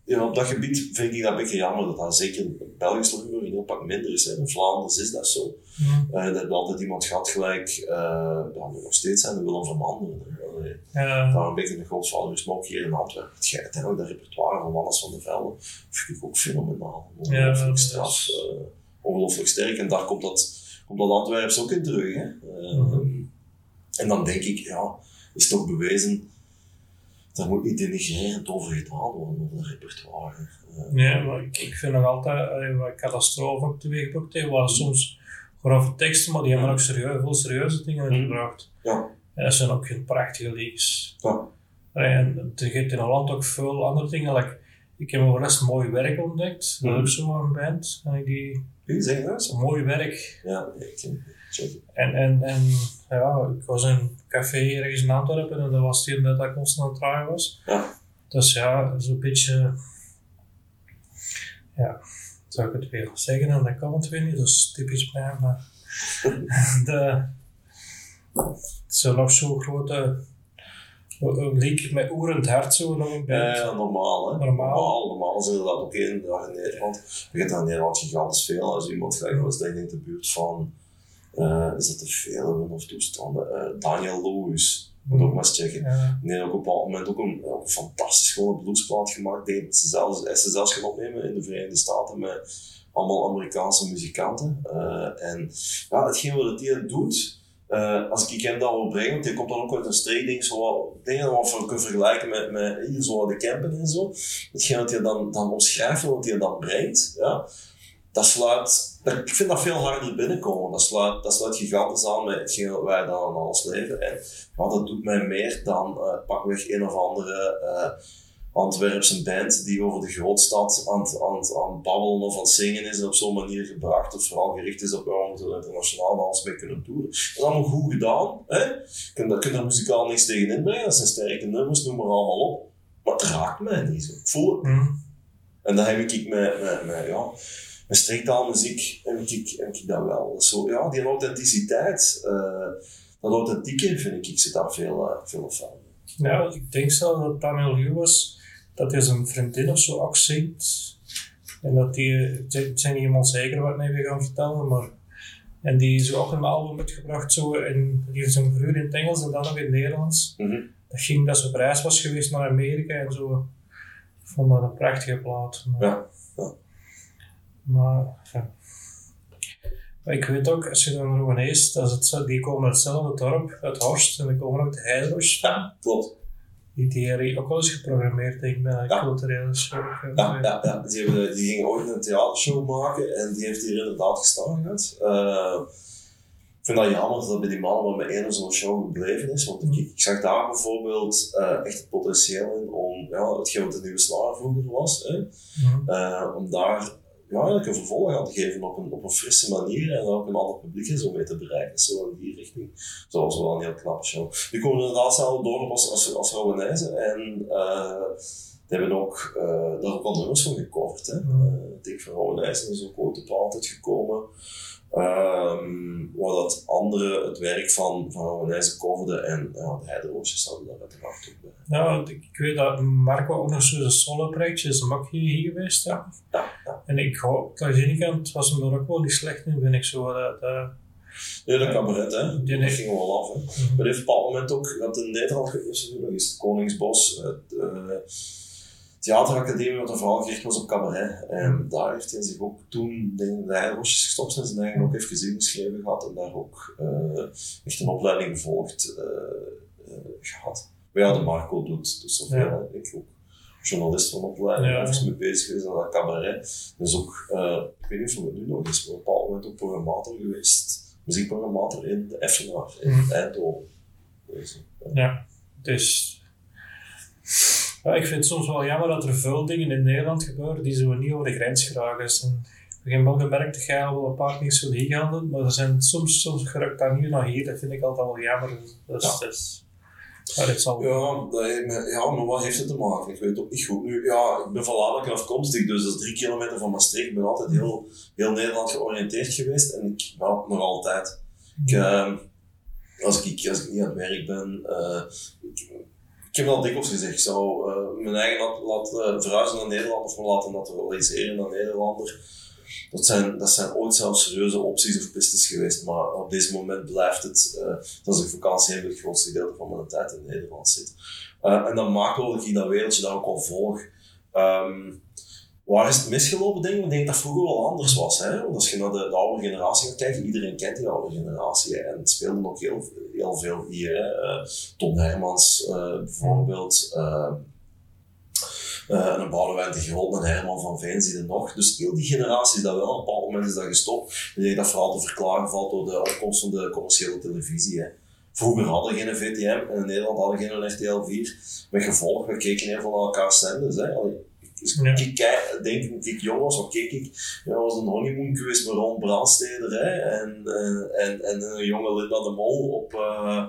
ja, op dat gebied vind ik dat een beetje jammer dat dat zeker in Belgisch Limburg een heel pak minder is. Hè. In Vlaanderen is dat zo. Mm. Uh, dat altijd iemand gehad gelijk, uh, ja, nog steeds zijn, de Willem van Manderen. Ja. Daar een beetje is, maar ook hier in Antwerpen. Het geit, ook dat repertoire van Wannes van der Velde vind ik ook fenomenaal. Ongelooflijk ja, straf, uh, ongelooflijk sterk. En daar komt dat, komt dat Antwerps ook in terug. Hè. Mm. En dan denk ik, ja, is toch bewezen daar moet niet denigrerend over gedaan worden, over het repertoire. Uh, nee, maar ik, ik vind nog altijd, uh, wat catastrofe ook teweeggebracht heeft, waren soms grove teksten, maar die hebben ook serieus, veel serieuze dingen mm. gebracht. Ja. En dat zijn ook geen prachtige leaks. Ja. En er geeft in Holland ook veel andere dingen. Like, ik heb voor rest mooi werk ontdekt, dat is zo een band. En die, Wie zeg dat? Mooi werk. Ja, ik en, en, en ja, ik was in een café ergens in Antwerpen en dat was die dat dat constant aan was. Ja. Dus ja, zo'n beetje, ja, zou ik het weer zeggen en dat kan het weer niet, dat is typisch mij, maar de, het zijn nog zo'n grote leak met oerend hart zo nog een ja, normaal hè. Normaal. Normaal, normaal zullen dat ook in, in Nederland. Je hebt in Nederland gigantisch veel. Als iemand gelijk was, denk ik de buurt van uh, te veel of toestanden. Uh, Daniel Lewis, moet ook maar eens checken. Ja. Nee, ook op een bepaald moment ook een, een fantastisch gewone bluesplaat gemaakt. Die ze zelfs, ze zelfs gaan opnemen in de Verenigde Staten met allemaal Amerikaanse muzikanten. Uh, en ja, hetgeen wat hij doet, Uh, als ik hem dat wil brengen, want die komt dan ook uit een streek, denk zo wat, dingen wat we kunnen vergelijken met, met hier zo de campen en zo. Hetgeen dat hij dan, dan omschrijft, wat hij dan brengt, ja, dat sluit, dat, ik vind dat veel harder binnenkomen. Dat sluit, dat sluit gigantisch aan met hetgeen dat wij dan aan alles leven. En ja, dat doet mij meer dan uh, pakweg een of andere uh, Antwerpse band die over de grootstad aan het, aan, babbelen of aan het zingen is en op zo'n manier gebracht of vooral gericht is op waar we internationaal alles mee kunnen doen. Dat is allemaal goed gedaan. Hè? Je kunt, daar, kunt musicaal niks tegen inbrengen, dat zijn sterke nummers, noem maar allemaal op. Maar het raakt mij niet zo. Ik voel het. Mm. En dat heb ik met, met, met, ja, met streektaalmuziek heb ik, heb ik dat wel. Zo, ja, die authenticiteit, uh, dat authentieke vind ik, ik zit daar veel, uh, veel van. Ja, ik denk zelf dat Daniel was dat hij zijn vriendin of zo ook zingt. En dat die, het zijn niet helemaal zeker wat hij weer gaan vertellen, maar. En die is ook een album uitgebracht, zo, en die heeft een vroeger in het Engels en dan nog in het Nederlands. Mm -hmm. Dat ging dat ze op reis was geweest naar Amerika en zo. Ik vond dat een prachtige plaat. Maar, ja, ja. Maar, ja. Ik weet ook, als je dan nog eens, dat is die komen uit hetzelfde dorp, uit Horst, en die komen ook de Heideros. Ja, klopt. Die theorie ook wel eens geprogrammeerd, denk ik, bij een Ja. culturele show. Ja, ja, ja. Die, hebben, die gingen ooit een theatershow maken en die heeft hier inderdaad gestaan gehad. Eh, ik vind dat jammer dat dat bij die man maar met één zo'n show gebleven is, want ik, ik zag daar bijvoorbeeld eh, echt het potentieel in om, ja, hetgeen wat de nieuwe slaar vroeger was, hè, eh, om daar ja, eigenlijk een vervolg aan te geven op een, op een frisse manier en ook een ander publiek is om mee te bereiken. Zo in die richting. Zo was wel een heel knappe show. Die komen inderdaad zelf door als, als, als en uh, die hebben ook uh, daar ook al nummers van gecoverd. Hè. Mhm. Uh, Dick van Rauwenijzen is ook ooit op altijd gekomen. Um, waar dat anderen het werk van, van coverden en ja, de Heideroosjes hadden daar uiteraard ook bij. Ja, want ik weet dat Marco ook nog zo'n solo-projectje is, ook hier, geweest. Ja. Ja, ja. En ik hoop, aan de ene kant was hem er ook wel niet slecht in, vind ik zo. Dat, dat, Ja, dat cabaret, hè. Die Dat ging wel af, hè. Maar hij heeft op een bepaald moment ook, dat in Nederland is eens het Koningsbos, het uh, theateracademie, wat een vooral gericht was op cabaret. En daar heeft hij zich ook toen denk ik, de Heideroosjes gestopt en zijn eigen ook heeft gezien geschreven gehad en daar ook uh, echt een opleiding gevolgd uh, uh, gehad. Maar ja, de Marco doet, doet zoveel, Ja. ik ook. Journalist van opleiding, Ja. even mee bezig geweest aan dat cabaret. Dus ook, uh, ik weet niet of het nu nog is, maar op een bepaald moment ook programmator geweest muziekprogrammator in de Effenaar in Mhm. Eindhoven. Dus, ja. ja, dus... Ja, ik vind het soms wel jammer dat er veel dingen in Nederland gebeuren die zo niet over de grens geraken. Dus en ik heb wel gemerkt dat jij al wel een paar dingen zo hier gaan doen, maar er zijn soms, soms gerukt dat niet naar hier. Dat vind ik altijd wel jammer. Dus, Ja. dus, ja, zal Ja, dat heeft me- ja, maar wat heeft het te maken? Ik weet het ook niet goed. Nu, ja, ik ben van Laarlijk afkomstig, dus dat is drie kilometer van Maastricht. Ik ben altijd heel, heel Nederland georiënteerd geweest en ik, ja, nog altijd. Ik, ehm, als, ik, als ik niet aan het werk ben, eh, ik, ik heb al dikwijls gezegd, ik zou eh, mijn eigen laten laat, verhuizen naar Nederland of me laten naturaliseren naar Nederlander. Dat zijn, dat zijn ooit zelfs serieuze opties of pistes geweest, maar op deze moment blijft het, uh, dat ik vakantie heb, het grootste gedeelte van mijn tijd in Nederland zit. Uh, en dat maakt wel dat dat wereldje daar ook al volg. Um, waar is het misgelopen, denk ik? Denk dat vroeger wel anders was. Hè? Want als je naar de, de oude generatie gaat kijken, iedereen kent die oude generatie. En het speelde ook heel, heel veel hier. Hè? Uh, Tom Hermans uh, bijvoorbeeld. En een Boudewijn de en Herman van Veen zie nog. Dus heel die generatie is dat wel. Op een bepaald moment is dat gestopt. Ik denk dat vooral te verklaren valt door de opkomst van de commerciële televisie. Hè. Vroeger hadden we geen VTM en in Nederland hadden we geen RTL 4. Met gevolg, we keken heel veel naar elkaar zenders. Hè. Dus ja. ik kijk, denk ik, ik jong was, wat keek ik? Ja, was een honeymoon geweest met Ron Brandsteder hè, en, en, en, en een jonge Linda de Mol op, uh,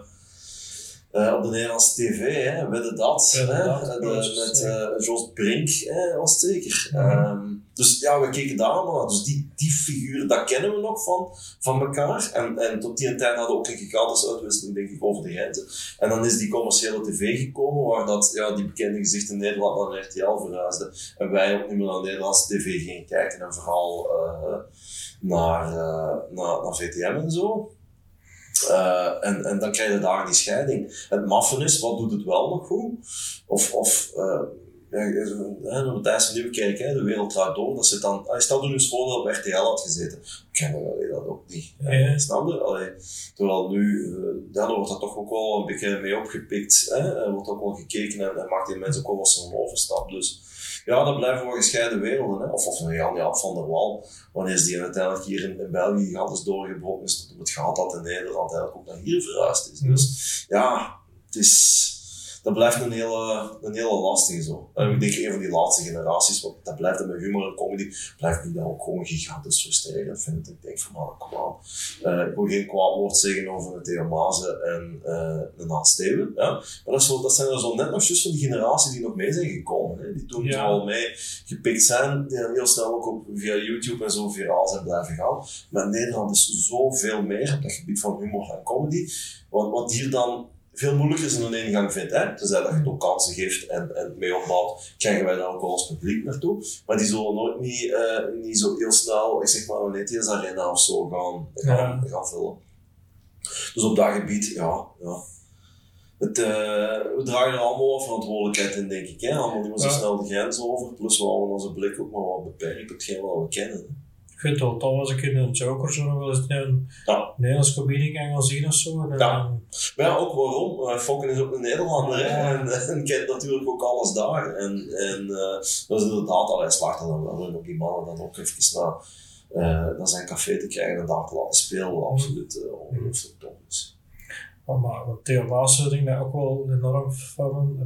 uh, op de Nederlandse tv, hè, wedde dat, Ja, hè, de, Jos, met uh, Jos Brink hè, was zeker. Ja. Um, dus ja, we keken daar allemaal naar. Dus die, die figuren, dat kennen we nog van, van elkaar. En, en tot die tijd hadden we ook een gigantische uitwisseling, denk ik, over de grenzen. En dan is die commerciële tv gekomen, waar dat, ja, die bekende gezichten in Nederland naar RTL verhuisden. En wij ook niet meer naar Nederlandse tv gingen kijken en vooral uh, naar, naar, naar VTM en zo. Uh, en, en dan krijg je daar die scheiding. Het maffen is, wat doet het wel nog goed? Of, of uh, ja, Matthijs van Nieuwkerk, hè, de wereld draait door, dat zit dan, er nu eens voor dat op RTL had gezeten. Kennen we dat ook niet. Ja, ja. Snap je? Allee, terwijl nu, uh, dan wordt dat toch ook wel een beetje mee opgepikt. Hè? Er wordt ook wel gekeken en, en maakt die mensen ook wel eens een overstap. Dus ja, dat blijven wel gescheiden werelden. Hè? Of, of een Jan Jaap van der Wal, wanneer is die uiteindelijk hier in, in België gigantisch doorgebroken is, tot op het gehad dat in Nederland eigenlijk ook naar hier verhuisd is. Dus ja, het is dat blijft een hele, een hele lastige zo. En ik denk een van die laatste generaties, want dat blijft met humor en comedy, blijft die dan ook gewoon gigantisch frustrerend vind Ik denk van, man, kom aan. Uh, ik wil geen kwaad woord zeggen over Theo Mazen en uh, een Hans Steven. Ja. Maar dat, zo, dat zijn er zo net nog van die generatie die nog mee zijn gekomen. Hè. Die toen ja. al mee gepikt zijn, die heel snel ook op, via YouTube en zo viraal zijn blijven gaan. Maar Nederland is zoveel meer op dat gebied van humor en comedy. Wat, wat hier dan veel moeilijker is dan een ingang vindt. Hè? Tenzij dat je het ook kansen geeft en, en mee opbouwt, krijgen wij daar ook wel als publiek naartoe. Maar die zullen nooit niet, uh, niet zo heel snel, ik zeg maar, een ETS Arena of zo gaan, gaan, ja. gaan vullen. Dus op dat gebied, ja, ja. Het, uh, we dragen er allemaal wat verantwoordelijkheid in, denk ik. Hè? Allemaal niet meer zo snel de grens over. Plus we houden onze blik ook maar wat beperkt op hetgeen wat we kennen. Ik vind het wel tof als ik in een Joker zo nog wel eens een ja. Nederlands comedie kan gaan zien of zo. En, ja. Maar ja, ook waarom? Uh, Fokken is ook een Nederlander ja. en, en kent natuurlijk ook alles daar. En, en uh, dat is inderdaad, slaagt er dan wel om die mannen dan ook even naar, uh, naar zijn café te krijgen en daar te laten spelen. Absoluut uh, ongelooflijk tof is. Oh, maar Theo Maas denk ik ook wel enorm van.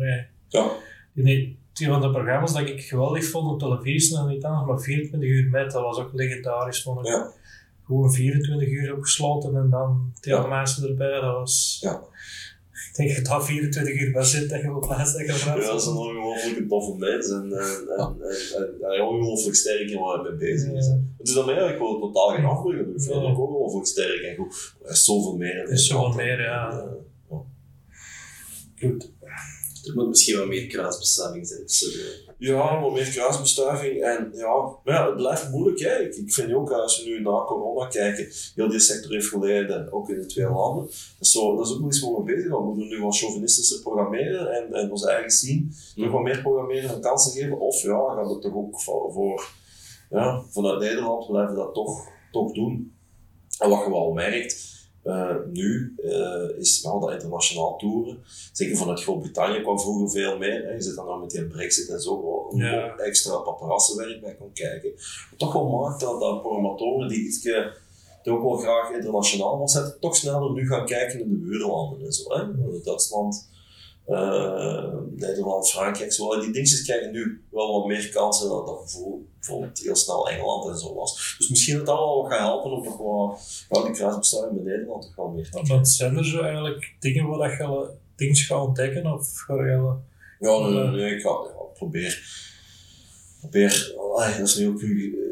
Ja. Die, die van de programma's dat ik geweldig vond op televisie en niet anders, maar 24 uur met, dat was ook legendarisch, vond ik. Ja. Gewoon 24 uur opgesloten en dan Theo ja. mensen erbij, dat was... Ja. Ik denk dat dat 24 uur bij zit, dat je op plaats dat je Ja, dat is een ongelooflijk toffe mens en, en, en, en, en ongelooflijk sterk in waar hij mee bezig is. Het is dan eigenlijk wel totaal geen afbreuk, ik vind ook ongelooflijk sterk en goed. Hij is zoveel meer. Er is zoveel meer, ja. Goed. Er moet misschien wel meer kruisbestuiving zijn de... Ja, wat meer kruisbestuiving. En ja, maar ja, het blijft moeilijk. Hè. Ik, ik vind ook, als we nu naar corona kijken, heel die sector heeft geleden, ook in de twee landen. Dat is, zo, dat is ook nog iets waar we bezig zijn. We moeten nu wat chauvinistischer programmeren en, en ons eigen zien. Nog wat meer programmeren en kansen geven. Of ja, gaan we toch ook voor, voor ja, vanuit Nederland blijven dat toch, toch doen. En wat je wel merkt, uh, nu uh, is wel dat internationaal toeren. Zeker vanuit Groot-Brittannië kwam vroeger veel meer. Hè. Je zit dan nog met die Brexit en zo ja. extra paparassenwerk bij kan kijken. Wat toch wel maakt dat, dat programmatoren die iets die ook wel graag internationaal was zetten, toch sneller nu gaan kijken in de buurlanden en zo. Hè. Duitsland, uh, Nederland, Frankrijk, zo. Die dingetjes krijgen nu wel wat meer kansen dan dat bijvoorbeeld heel snel Engeland en zo was. Dus misschien dat dat wel wat gaat helpen om toch wel ja, die kruisbestuiving met Nederland toch wel meer te zijn er zo eigenlijk dingen waar dat je dingen gaat ontdekken of ga je... Ja, nee, nee, ik ga ja, probeer. Probeer, allee, dat is nu ook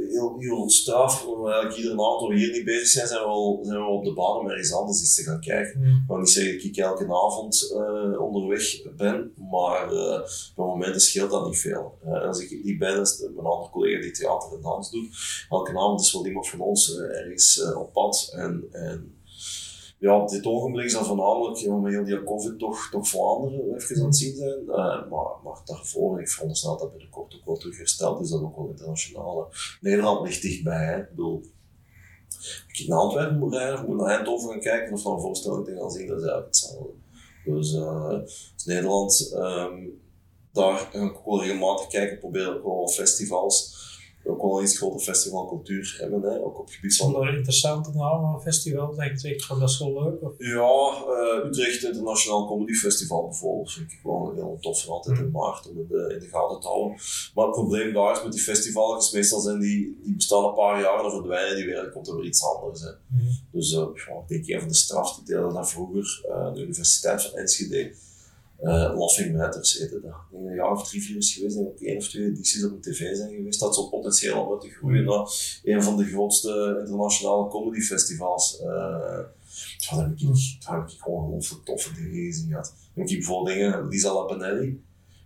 heel, heel straf, omdat eigenlijk iedere avond we hier niet bezig zijn, zijn we, al, zijn we op de baan om ergens anders iets te gaan kijken. Mm. Ik wil niet zeggen dat ik elke avond uh, onderweg ben, maar uh, op het moment scheelt dat niet veel. Uh, als ik niet ben, is mijn andere collega die theater en dans doet. Elke avond is wel iemand van ons ergens op pad. En, en ja, op dit ogenblik is dat voornamelijk, ja, met heel die COVID toch, toch Vlaanderen even aan het zien zijn. Uh, maar, maar daarvoor, ik veronderstel dat binnenkort ook wel terug hersteld is, dat ook wel internationaal. Nederland ligt dichtbij, hè. Ik bedoel, als ik naar Antwerpen moet rijden, moet naar Eindhoven gaan kijken of naar een voorstelling te gaan zien, dat is eigenlijk hetzelfde. Dus, uh, Nederland, um, daar ga ik ook wel regelmatig kijken, probeer ook wel festivals ook wel een iets grote festivalcultuur hebben, hè, ook op het gebied van... Er interessante namen festivals dat je zegt van dat is wel leuk? Of? Ja, uh, Utrecht Internationaal Comedy Festival bijvoorbeeld vind ik wel heel tof, altijd in maart om in de, in de gaten te houden. Maar het probleem daar is met die festivals, meestal zijn die, die bestaan een paar jaar en verdwijnen die weer, dan komt er weer iets anders. Hè. Mm. Dus uh, ik denk een van de strafste delen daar vroeger, uh, de Universiteit van Enschede, uh, Laughing Matters heette dat. Ik een jaar of drie, vier is geweest, denk ik één of twee edities op de tv zijn geweest. Dat zou potentieel al moeten groeien naar een van de grootste internationale comedy festivals. Uh, daar heb ik, gewoon ongelooflijk toffe dingen gezien gehad. Dan heb ik bijvoorbeeld dingen, Lisa Lapinelli,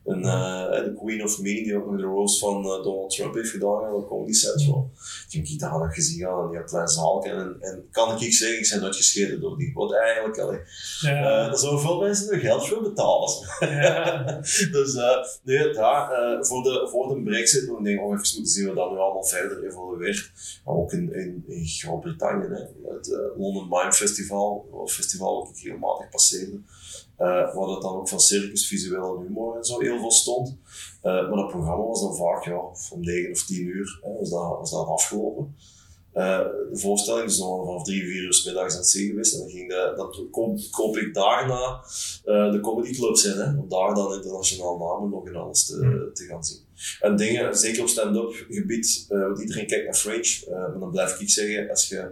En, eh, de Queen of Me, die ook nog de roast van eh, Donald Trump heeft gedaan aan de Comedy Central. Die heb ik daar gezien aan, die had klein zaal. En, en kan ik zeggen, ik zijn nooit gescheten door die. Wat eigenlijk, allee, Ja. daar zouden veel mensen nog geld voor betalen. ja. dus nee, daar, voor, de, voor de brexit, ik denk, nog even moeten zien wat dat nu allemaal verder evolueert. Maar ook in, in, in Groot-Brittannië, het London Mime Festival, een festival dat ik regelmatig passeerde. Eh waar dat dan ook van circus, visueel en humor en zo heel veel stond. Eh, maar dat programma was dan vaak ja, om 9 of 10 uur hè, was, dat, was dat afgelopen. Eh, de voorstelling is nog vanaf 3, 4 uur 's middags aan het zien geweest. En dan, ging de, dan koop, koop ik daarna eh, de comedyclubs in, hè, om daar dan internationaal namen nog in alles te, te gaan zien. En dingen, zeker op stand-up gebied, eh, want iedereen kijkt naar Fringe, maar dan blijf ik zeggen, als je,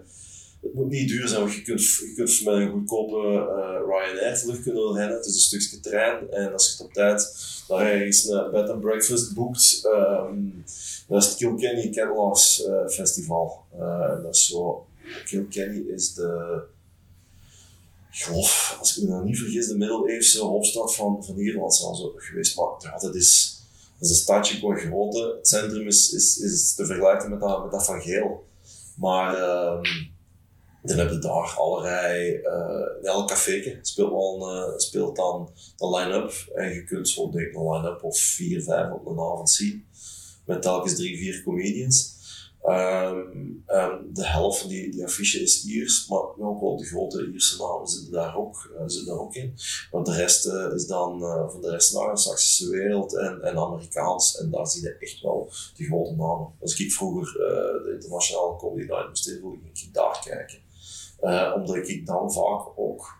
het moet niet duur zijn, want je kunt, je kunt met een goedkope eh, Ryanair vlucht kunnen rennen, het is een stukje trein, en als je het op tijd daar ergens een bed and breakfast boekt, ehm, dat is het Kilkenny eh, Festival. En dat is zo, Kilkenny is de, als ik me nou niet vergis, de middeleeuwse hoofdstad van, van Ierland zo geweest. Maar ja, dat is, dat een stadje qua grootte. Het centrum is, is, is te vergelijken met dat, met dat van Geel. Maar ehm, dan heb je daar allerlei, eh in elk café speelt, wel een, eh, speelt dan een line-up. En je kunt zo denk een line-up of vier, vijf op een avond zien. Met telkens drie, vier comedians. Ehm, en de helft van die, die affiche is Iers, maar ook wel de grote Ierse namen zitten daar ook, eh, zitten daar ook in. Want de rest is dan uh, van de rest naar de Saksische wereld en, en Amerikaans. En daar zie je echt wel de grote namen. Als ik vroeger uh, de internationale comedy night moest invullen, ging ik daar kijken. Uh, omdat ik dan vaak ook,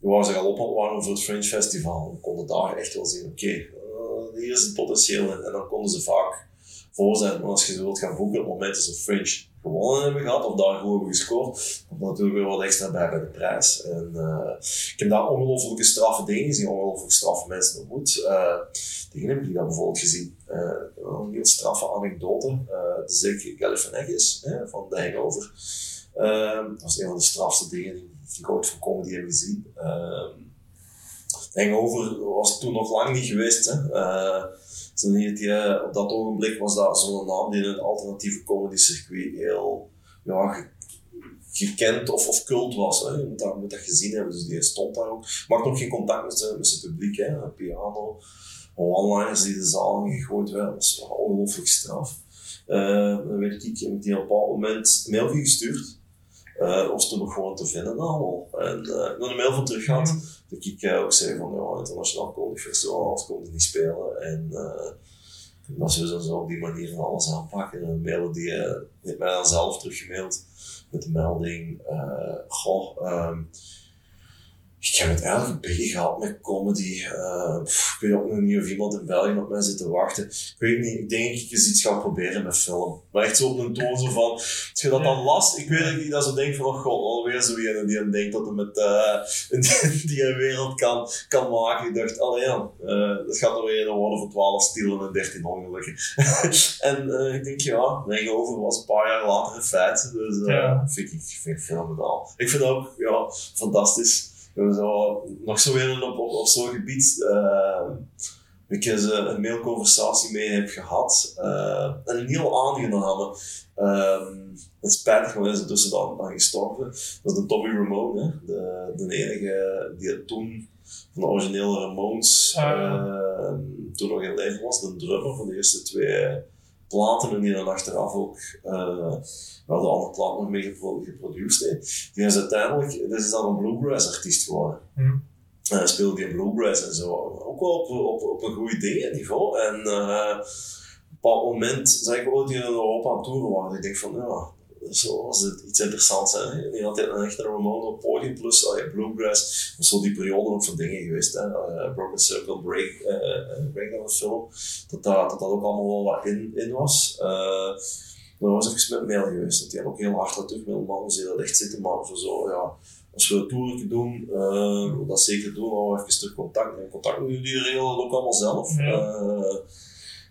waar ze al op waren voor het Fringe Festival, dan konden daar echt wel zien, oké, uh, hier is het potentieel. En, dan konden ze vaak voor zijn. Maar als je ze wilt gaan boeken op het moment dat ze Fringe gewonnen hebben gehad, of daar goed hebben gescoord, komt natuurlijk weer wat extra bij bij de prijs. En uh, ik heb daar ongelooflijke straffe dingen gezien, ongelooflijk straffe mensen ontmoet. Uh, dingen heb ik daar bijvoorbeeld gezien. Een heel straffe anekdote. Uh, de zeker Galifianakis van The Hangover. Dat was een van de strafste dingen die ik ooit van comedy heb gezien. Hangover was toen nog lang niet geweest. Hè. Toen die, op dat ogenblik was dat zo'n naam die in een alternatieve comedy circuit heel ja, gekend of, of cult was. Hè. Je moet dat, gezien hebben, dus die stond daar ook. Maakt nog geen contact met zijn, met zijn publiek, hè. piano, one-liners die de zaal ingegooid werden, dat was ongelooflijk straf. Uh, dan weet ik, op een bepaald moment mailje gestuurd. Uh, was toen nog gewoon te vinden allemaal. En uh, dan een mail van terug had, mm. dat ik uh, ook zei van, ja, internationaal comedy festival, als kon niet spelen. En dat ze zo op die manier van alles aanpakken. En een mail die heeft mij dan zelf teruggemaild met de melding, goh, um, ik heb het eigenlijk big gehad met comedy. Uh, pff, ik weet ook nog niet of iemand in België op mij zit te wachten. Ik weet niet, ik denk dat ik eens iets ga proberen met film. Maar echt zo op een toon zo van, als je dat dan last, ik weet dat ik dat zo denk van, oh god, alweer zo iemand die aan denkt dat hij met uh, die een wereld kan, kan maken. Ik dacht, allee ja, uh, dat gaat er weer een worden voor 12 stielen en 13 ongelukken. en ik denk, ja, over was een paar jaar later een feit. Dus ja. vind ik, vind ik fenomenaal. Ik vind ook, ja, fantastisch zo, nog zo weer op, op, op zo'n gebied uh, ik eens een mailconversatie mee heb gehad. Uh, en een heel aangename. Uh, het spijtig, maar is tussen dan, dan gestorven. Dat is de Tommy Ramone, hè? De, de enige die toen van de originele Ramones uh, toen nog in leven was. De drummer van de eerste twee platen en die dan achteraf ook uh, wel de andere plaat nog mee geproduceerd heeft. Die is uiteindelijk, dit is dan een bluegrass artiest geworden. Mm. Uh, speelde die bluegrass en zo. Ook wel op, op, op een goed idee niveau. En uh, op een bepaald moment zag ik ook die in Europa aan toeren waren. Ik denk van, ja, zo was het iets interessants. Hè? Die had een echte Ramone op podium, plus uh, bluegrass. Dat zo die periode ook van dingen geweest. Hè? Uh, Broken Circle Break, uh, Breakdown film. Dat, dat dat ook allemaal wel wat in, in was. Uh, dan was eens met mail geweest. Dat die ook heel hard terug met man ze dat echt zitten. Maar voor zo, ja, als we het toerlijke doen, dat zeker doen, dan we even terug contact. En contact met die regelen ook allemaal zelf. Ja.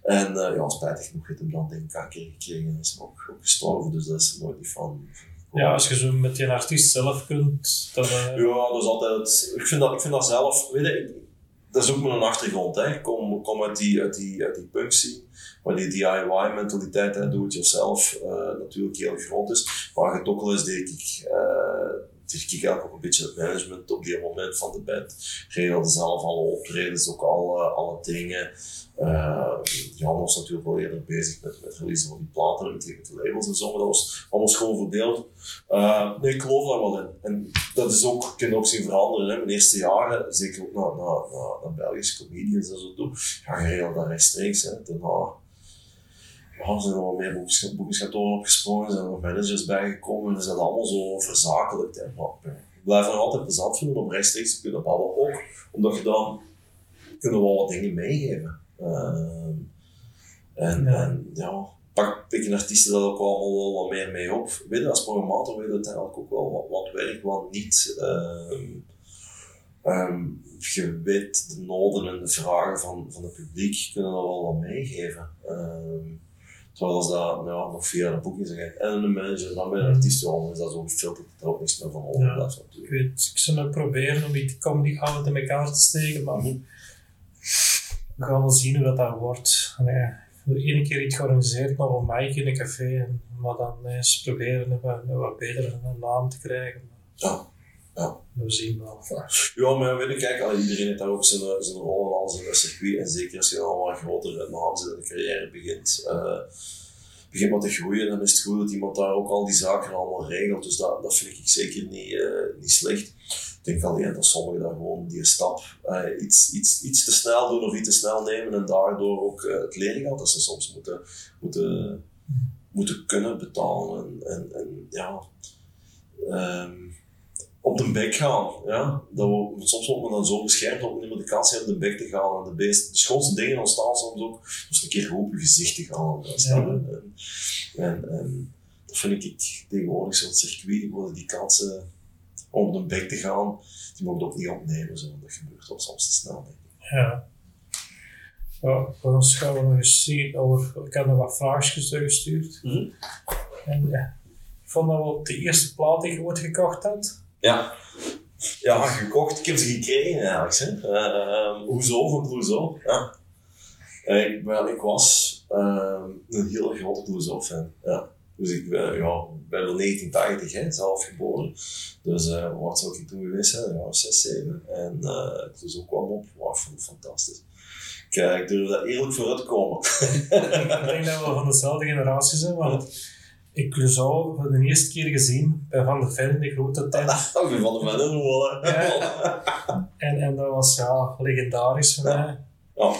En uh, ja, spijtig genoeg heeft hem dan denk ik kanker gekregen en is ook, ook gestorven. Dus dat is er nooit niet van. Ja, als je zo met die artiest zelf kunt, dan... Uh... Ja, dat is altijd... Ik vind dat, ik vind dat zelf... Weet je, dat is ook mijn achtergrond. Hè. Ik kom, kom uit die, uit die, uit die punk scene, waar die DIY-mentaliteit, do-it-yourself, uh, natuurlijk heel groot is. Maar wel eens deed ik, uh, deed ik ook een beetje het management op die moment van de band. Regelde zelf alle optredens, ook alle, alle dingen. Uh, Jan was natuurlijk wel eerder bezig met, met releasen van die platen met, met de labels en zo, maar dat was allemaal schoon verdeeld. Uh, nee, ik geloof daar wel in. En dat is ook, kan ook zien veranderen. Hè. Mijn eerste jaren, zeker ook naar, naar, naar, Belgische comedians en zo toe, ja, geregeld daar rechtstreeks. Hè. Daarna ja, zijn er wel meer boekingskantoren opgesprongen, zijn er nog managers bijgekomen en zijn allemaal zo verzakelijkt. Hè. Maar, ik blijf nog altijd plezant vinden om rechtstreeks te kunnen babbelen. Ook omdat je dan kunnen wel wat dingen meegeven. Uh, en, ja. en ja, pak, pikken artiesten dat ook allemaal wel wat meer mee op. Weet je, als programmator weet je uiteindelijk ook wel wat, wat werkt, wat niet. Um, um, je weet de noden en de vragen van, van het publiek, kunnen dat wel wat meegeven. Um, terwijl als dat nou, nog via de boekjes gaat en een manager, dan bij een artiest, ja, is dat zo'n filter dat er ook niks meer van ja, natuurlijk. Ik weet, ik zou proberen om die comedy avond in elkaar te steken, maar mm-hmm we gaan wel zien hoe dat, dat wordt. Nee, Eén keer iets georganiseerd nog een Mike in een café en maar dan eens proberen een wat, een wat beter een naam te krijgen. Ja. Ja. We zien wel. Ja, maar weet je, kijk, iedereen heeft daar ook zijn, zijn rol en al zijn circuit. En zeker als je dan al een grotere naam zit en de carrière begint, uh, begint wat te groeien, dan is het goed dat iemand daar ook al die zaken allemaal regelt. Dus dat, dat vind ik zeker niet, uh, niet slecht denk alleen dat sommigen daar gewoon die stap uh, iets, iets, iets te snel doen of iets te snel nemen en daardoor ook uh, het leergeld dat ze soms moeten, moeten, moeten kunnen betalen. En, en, en ja, um, op de bek gaan. Ja? Dat we, soms wordt men dan zo beschermd dat we niet meer de kans hebben op de bek te gaan. En de, beest, de schoonste dingen ontstaan soms ook dus een keer op je gezicht te gaan. Ja. En, en, en, dat vind ik tegenwoordig zo'n circuit, worden die kansen om de bek te gaan, die mogen ook niet opnemen. Zo. Dat gebeurt wel soms te snel, denk ik. Ja. Ja, voor ons gaan we nog eens zien over. Ik heb nog wat vraagjes gestuurd. Mm -hmm. En ja, ik vond dat wel de eerste plaat die je ooit gekocht had. Ja. Ja, gekocht. Ik heb ze gekregen eigenlijk. Hè. Uh, hoezo van Clouseau? Ja. Uh, ik, well, ik was uh, een heel grote Clouseau-fan. Ja. Dus ik ben, ja, ben wel 1980 hè, zelf geboren. Dus uh, wat zou ik toen geweest zijn? Ja, 6, 7. En uh, toen zo kwam op, wow, vond het fantastisch. Kijk, ik durf daar eerlijk vooruit te komen. ik denk dat we van dezelfde generatie zijn, want ik Clouseau voor de eerste keer gezien bij Van de Ven, de grote tent. Oh, Van de Ven wel, hè. Ja. En, en dat was ja, legendarisch voor mij. Ja,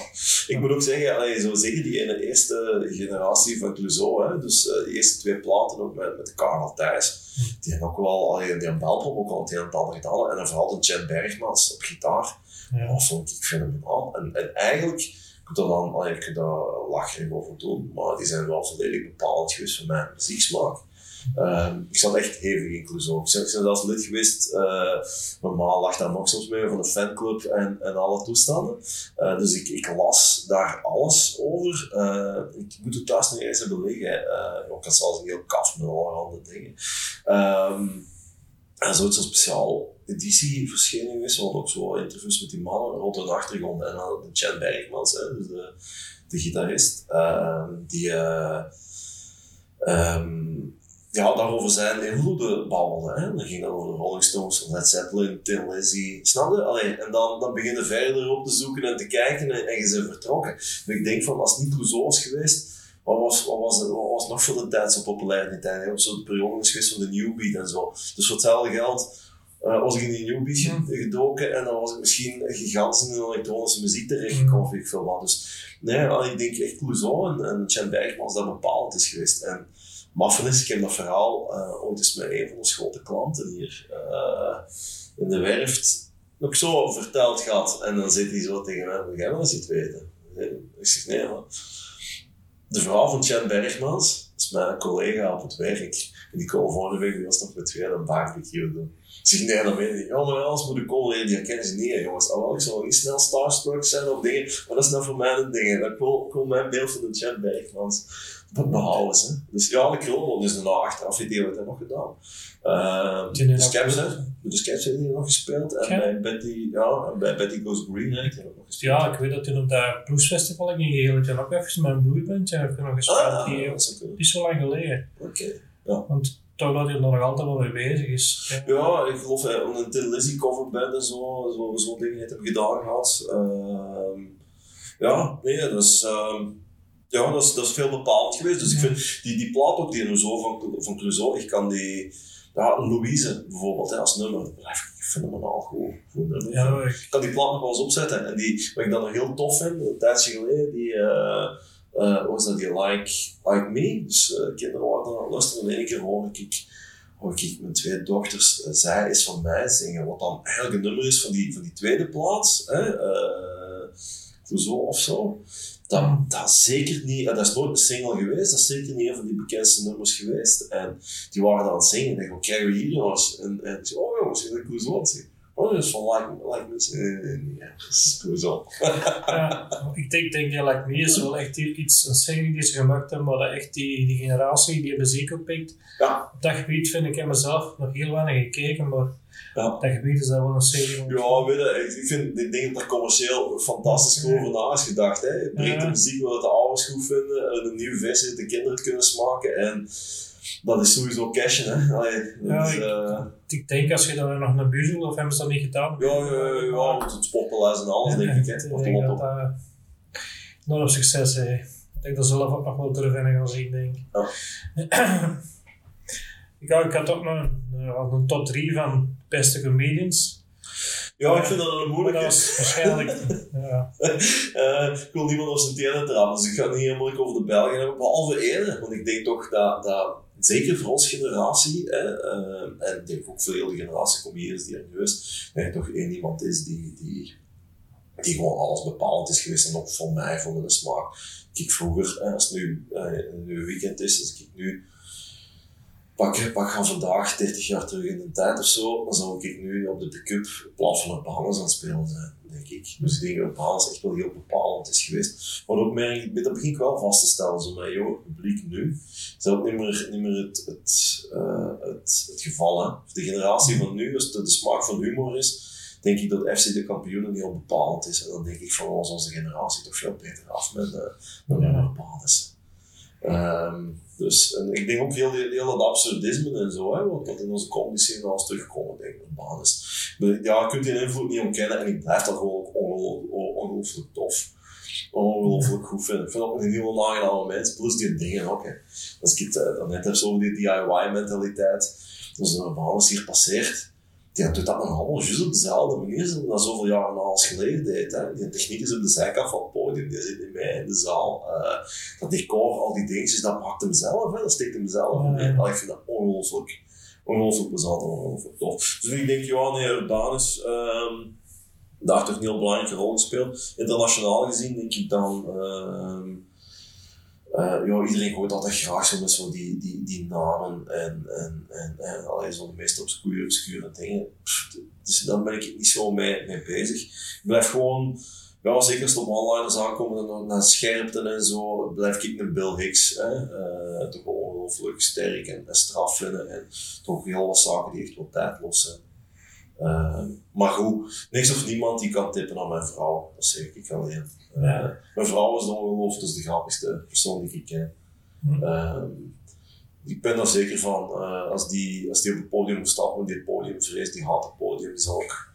ik moet ook zeggen, allee, zo zeggen die in de eerste generatie van Clouseau, hè, dus uh, de eerste twee platen ook met, met Karel Thijs, die hebben ook wel, allee, die hebben ook al het een en het ander gedaan, en dan vooral de Chad Bergmans op gitaar, ja. dat vond ik fenomenaal. En, en eigenlijk, er dan, kan daar lachen over doen, maar die zijn wel volledig bepalend geweest voor mijn muzieksmaak. Um, ik zat echt hevig in Clouseau. Ik ben zelfs lid geweest, uh, mijn ma lag daar nog soms mee van de fanclub en, en alle toestanden. Uh, dus ik, ik las daar alles over. Uh, ik moet het thuis nog eens hebben liggen. Ook als zelfs een heel kaf met allerhande dingen. Um, en zo speciaal editie verschenen geweest, wat ook zo interviews met die mannen rond de achtergrond. En dan de Chad Bergmans, hè, dus de, de gitarist, die um, ja, daarover zijn invloeden babbelen. Hè. Dan ging dat over de Rolling Stones, Led Zeppelin, Tim Lizzy. Snap je? Allee, en dan, dan begin je verder op te zoeken en te kijken en, en je bent vertrokken. Ik denk van, als het niet zo was geweest, wat was, wat was, wat was nog voor de tijd zo populair in die tijd? Hè? Zo'n periode is geweest van de New Beat en zo. Dus voor hetzelfde geld uh, was ik in die New Beat mm. gedoken en dan was ik misschien gigantisch in de elektronische muziek terechtgekomen, mm. ik veel wat. Dus nee, ik denk echt Clouseau en, en Chen Bergmans dat bepalend is geweest. En, Maffen is, ik heb dat verhaal uh, ooit eens met een van onze grote klanten hier uh, in de werft nog zo verteld gehad. En dan zit hij zo tegen mij, gaan wel eens iets weten. Ik zeg, nee man. De vrouw van Chen Bergmans, is mijn collega op het werk. En die komen volgende week, die was nog met twee een barbecue doen. Ik zeg, nee, dan weet ik, ja, maar anders moet ik komen, die herkennen ze niet, jongens. Ah, ik zal niet snel starstruck zijn of dingen, maar dat is nou voor mij een ding. Dat komt mijn beeld van de Chen Bergmans be- behouden. Hè. Dus ja, de krul, dus daarna achteraf idee wat hij nog gedaan. De goed. hè. De Scaps heeft hij nog gespeeld. En Ja. bij Betty, ja, bij Betty Goes Green heeft hij ook nog gespeeld. Ja, ik weet dat toen op dat bluesfestival ik in geheel jaar ook even met een bluesbandje heb ik nog gespeeld. Ah, die dat is zo lang geleden. Oké. Want toch dat hij er nog altijd wel mee bezig is. Ja, ik geloof hij een Tin Lizzy coverband en zo, zo, zo dingen heeft hem gedaan gehad. Ehm, ja, nee, dat is, ehm, ja, dat is, dat is veel bepalend geweest. Dus ik Ja. vind die, die plaat ook, die Clouseau van, van Clouseau, ik kan die, ja, Louise bijvoorbeeld, hè, als nummer, dat blijft fenomenaal goed. goed nummer. Ja, ik, Ik kan die plaat nog wel eens opzetten. En die, wat ik dan nog heel tof vind, een tijdje geleden, die, eh eh, was dat, die Like, like Me. Dus eh, kinderen waren aan het luisteren en in één keer hoor ik, hoor ik mijn twee dochters, eh, Zij is van mij zingen. Wat dan eigenlijk een nummer is van die, van die tweede plaats. Hè, eh, zo of zo. Dat, dat zeker niet, eh, dat is nooit een single geweest, dat is zeker niet een van die bekendste nummers geweest. En die waren dan aan het zingen. En ik dacht, wat krijgen we hier jongens? En, en oh jongens, ik het zingen. Oh, dat is van Like, like Me. Nee, nee, nee, ja, dat is Clouseau. ja, ik denk, denk dat Like Me is wel echt iets, een serie die ze gemaakt hebben, maar dat echt die, die generatie die muziek oppikt. Ja. Op dat gebied vind ik, ik heb mezelf nog heel weinig gekeken, maar Ja. op dat gebied is dat wel een serie. Ja, weet je, ik- ik vind, ik denk dat er commercieel fantastisch goed over na is gedacht. Hè. Je brengt de Ja. muziek wat de ouders goed vinden, en een nieuwe versie dat de kinderen kunnen smaken. En dat is sowieso cashen, hè. Allee, dat Ja, is, ik- eh, Ik denk als je dan nog naar Buzel, of hebben ze dat niet gedaan? ja, ja, ja, het sportpaleis en alles, denk ik. Hè. Op. dat enorm succes heeft. Ik denk dat ze zelf ook nog wel terug in gaan zien, denk ik. Ja. ik, had- ik had ook nog een, eh, een top 3 van beste comedians. Ja, ik vind dat een dat moeilijke. was waarschijnlijk... ja. Eh, ik wil niemand op zijn tenen trappen, dus ik ga het niet helemaal over de Belgen hebben, behalve één. Want ik denk toch dat, dat zeker voor onze generatie, hè, eh, en ik denk ook voor de hele generatie comedians die er nu is, dat er toch één iemand is die, die, die gewoon alles bepalend is geweest en ook voor mij, voor mijn smaak. Kijk, vroeger, als het nu, eh, nu weekend is, als ik nu pak, pak van vandaag 30 jaar terug in de tijd of zo, dan zou ik nu op de pick-up van op Bahamas aan het spelen zijn, denk ik. Dus ik denk dat Bahamas echt wel heel bepalend is geweest. Maar ook merk ik, dat begin ik wel vast te stellen, zo joh, het publiek nu, is ook niet meer, niet meer het, het, eh, het, het geval, hè. De generatie van nu, als het de smaak van humor is, denk ik dat FC de kampioenen heel bepalend is. En dan denk ik van, was onze generatie toch veel beter af met, uh, met Ja. Ehm, dus en ik denk ook heel, heel, dat absurdisme en zo, hè, wat, wat in onze comedy scene al is teruggekomen, denk ik, op basis. Maar Ja, je kunt die invloed niet ontkennen en ik blijf dat gewoon ongelooflijk tof. Ongelooflijk goed vinden. Ik vind dat een heel aangename mens, plus die dingen ook. Hè. Als ik het eh, dan net heb zo die DIY-mentaliteit, als een basis hier passeert, die doet dat nog allemaal juist op dezelfde manier zoals dat zoveel jaren na als geleden deed. Hè. Die techniek is op de zijkant van het podium, die zit in mij in de zaal. Eh, dat decor, al die dingetjes, dat maakt hem zelf, hè. dat steekt hem zelf in. Ja. Ik vind dat ongelooflijk, ongelooflijk plezant ongelooflijk tof. Dus ik denk, ja, nee, Urbanus, ehm daar toch een heel belangrijke rol gespeeld. Internationaal gezien denk ik dan, ehm eh, ja, iedereen gooit altijd graag zo met zo die, die, die namen en, en, en, en allee, zo de meest obscure, obscure dingen. Dus daar ben ik niet zo mee, mee bezig. Ik blijf gewoon, ja, zeker als het op one-liners aankomen en naar scherpte en zo, blijf ik een Bill Hicks. Hè, eh, toch wel ongelooflijk sterk en, en straf vinden. En toch heel wat zaken die echt wel tijdloos zijn. Eh, maar goed, niks of niemand die kan tippen aan mijn vrouw. Dat zeg ik alleen. Eh, Ja. Mijn vrouw is dan ongelooflijk, dat is de grappigste persoon die ik ken. Hm. Ehm, ik ben er zeker van, eh, als, die, als die op het podium stappen, die het podium vreest, die haat het podium, die zal ook,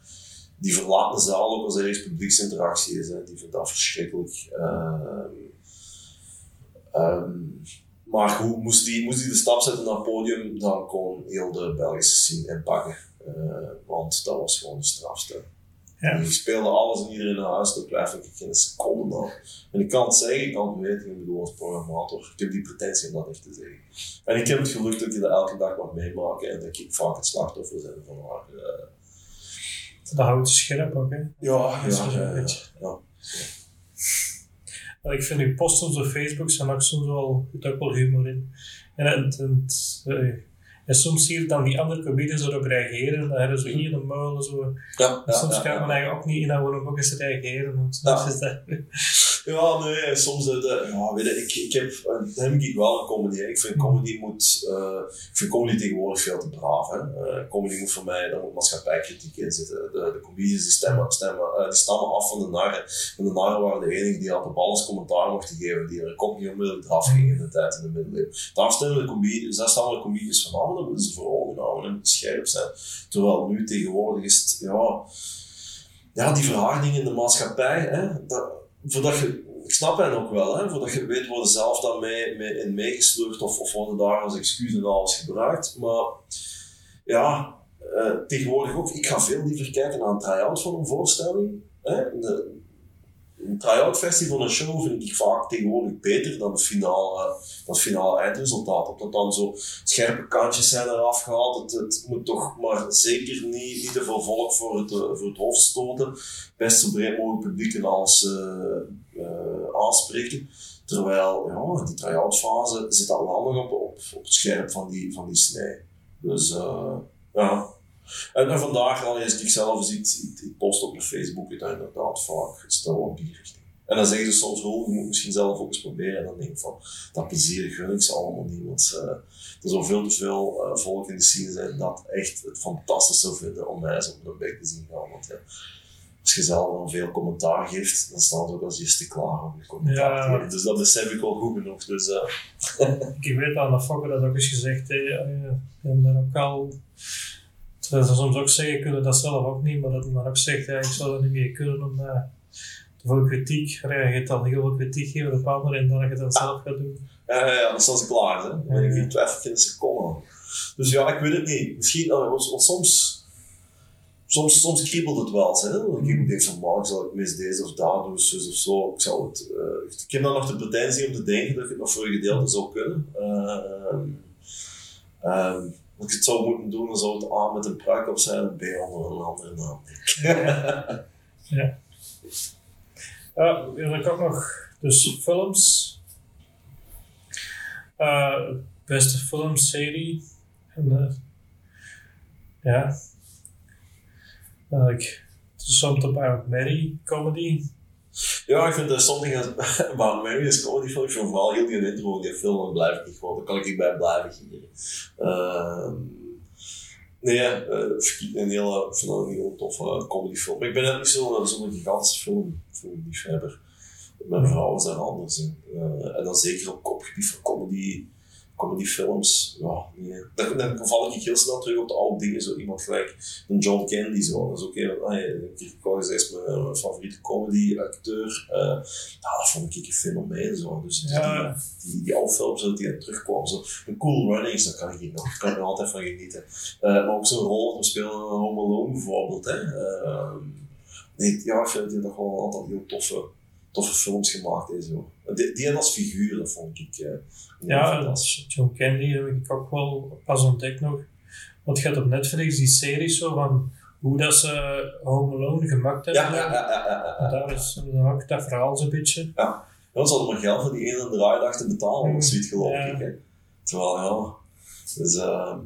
die verlaat de zaal ook als er eens publieksinteractie is. Hè. Die vindt dat verschrikkelijk. Ehm, ehm, maar goed, moest die, moest die de stap zetten naar het podium, dan kon heel de Belgische scene inpakken. Eh, want dat was gewoon de strafste. Ja. Die speelde alles en iedereen naar huis, daar twijfel ik geen seconde aan. En ik kan het zeggen, ik kan het weten, ik bedoel als programmator. Ik heb die pretentie om dat echt te zeggen. En ik heb het geluk dat ik dat elke dag mag meemaken en dat ik vaak het slachtoffer ben van haar. eh, Dat houdt scherp ook, hè. ja, Dat is ja, ja, een ja, beetje. ja. Maar ik vind uw posts op Facebook zijn ook soms wel, er ook wel humor in. En het, het, En soms zie je dan die andere comedians erop reageren, en dan hebben ze hier een muil en zo. Ja, ja, soms kan men eigenlijk ook niet inhouden ook eens reageren. Want soms is dat... Ja, nee, soms, eh, de, ja, weet je, ik, ik heb, eh, dat heb wel een comedy. Ik vind comedy moet, eh, ik vind comedy tegenwoordig veel te braaf. Hè. Eh, comedy moet voor mij, daar moet maatschappijkritiek in zitten. De, de comedians die stemmen, stemmen, eh, die stammen af van de narren. En de narren waren de enigen die altijd alles commentaar mochten geven, die er kop niet onmiddellijk eraf gingen in de tijd in de middeleeuwen. Daar stemmen de comedians, daar staan de comedians van af, dan moeten ze voor ogen houden en scherp zijn. Terwijl nu tegenwoordig is het, ja, ja die verharding in de maatschappij, hè, dat, voordat je, ik snap hen ook wel, hè, voordat je weet worden zelf dan mee, mee, in meegesleurd of, of worden daar als excuus en alles gebruikt. Maar ja, eh, tegenwoordig ook, ik ga veel liever kijken naar een try-out van een voorstelling. Hè. De, een try-out versie van een show vind ik vaak tegenwoordig beter dan het finale, dan het finale eindresultaat. Omdat dan zo scherpe kantjes zijn eraf gehaald. Het, moet toch maar zeker niet, niet volk voor het, eh, voor het hoofd stoten. Best zo breed mogelijk publiek en alles eh, eh, aanspreken. Terwijl ja, die try-out fase zit al wel nog op, op, het scherp van die, van die snij. Dus eh, ja. En, en vandaag, als ik zelf ziet, ik, ik post op mijn Facebook het inderdaad vaak, het stel op die richting. En dan zeggen ze soms, oh, je moet misschien zelf ook eens proberen. En dan denk ik van, dat plezier gun ik ze allemaal niet. Want er zal veel te veel eh, volk in de scene zijn dat echt het fantastisch zou vinden om mij eens op mijn bek te zien gaan. Want ja, als je zelf dan veel commentaar geeft, dan staan ze ook als eerste klaar om je commentaar Ja. te geven. Dus dat besef ik al goed genoeg. Dus, eh, Ik weet aan de Fokker dat ook eens gezegd, hè, eh, en dan ook al... Ze soms ook zeggen, kunnen dat zelf ook niet, maar dat men dan ook zegt, ja, ik zou dat niet meer kunnen, omdat te veel kritiek, ja, je gaat dan heel veel kritiek geven op anderen en dan ga je dat zelf gaan doen. Ja, ja, ja, dan staan ze klaar. Hè? Dan ben ik Ja. in twijfel in een seconde. Dus ja, ik weet het niet. Misschien, eh, want- soms, soms, soms kriebelt het wel. Hè? Mm. Ik denk van, maar zal ik mis deze of dat doen, zus of zo. Ik, zou het, eh, ik heb dan nog de pretentie om te denken dat ik het nog voor een gedeelte zou kunnen. Ehm, ehm, als ik het zou moeten doen, dan zou het A met een pruik op zijn en B onder een andere naam. Ja, dan heb ik ook nog dus films. Eh, beste filmserie. En, eh, ja. Uh, ik, Something About Mary comedy. Ja, ik vind uh, Something About Mary is comedy film. Ik vind vooral heel die intro, die film, dan blijf ik gewoon, dan kan ik niet bij blijven gieren. Uh, nee, uh, een hele, ik vind dat een heel toffe comedyfilm. Maar ik ben net niet zo'n zo gigantische film, filmliefhebber. Mijn vrouw is daar anders in. Uh, en dan zeker op kopgebied van comedy, comedyfilms. Ja, nee. Dan, dan val ik heel snel terug op de oude dingen. Zo iemand gelijk een John Candy. Zo. Dat is ook een, ah, ik wou eens mijn, mijn favoriete comedy-acteur. Uh, nou, dat vond ik een fenomeen. Zo. Dus ja. die, die, die oude films dat die er terugkwam. Zo. Een Cool Runnings, daar kan ik, nog, kan ik er altijd van genieten. Uh, maar ook zo'n rol, we spelen in Home Alone bijvoorbeeld. Hè. Uh, nee, ja, ik vind nog wel een aantal heel toffe toffe films gemaakt is. Zo. Die, die als figuur, dat vond ik uh, Ja, John Candy heb ik ook wel pas ontdekt nog. Want je hebt op Netflix die series zo van hoe dat ze Home Alone gemaakt hebben. Ja, ja, ja. ja, ja, ja. Daar is dan ook dat verhaal zo'n beetje. Ja, ze hadden maar geld voor die ene draaidag te betalen, mm, zoiets geloof ja. ik. Hè. Terwijl, ja... Dus, uh,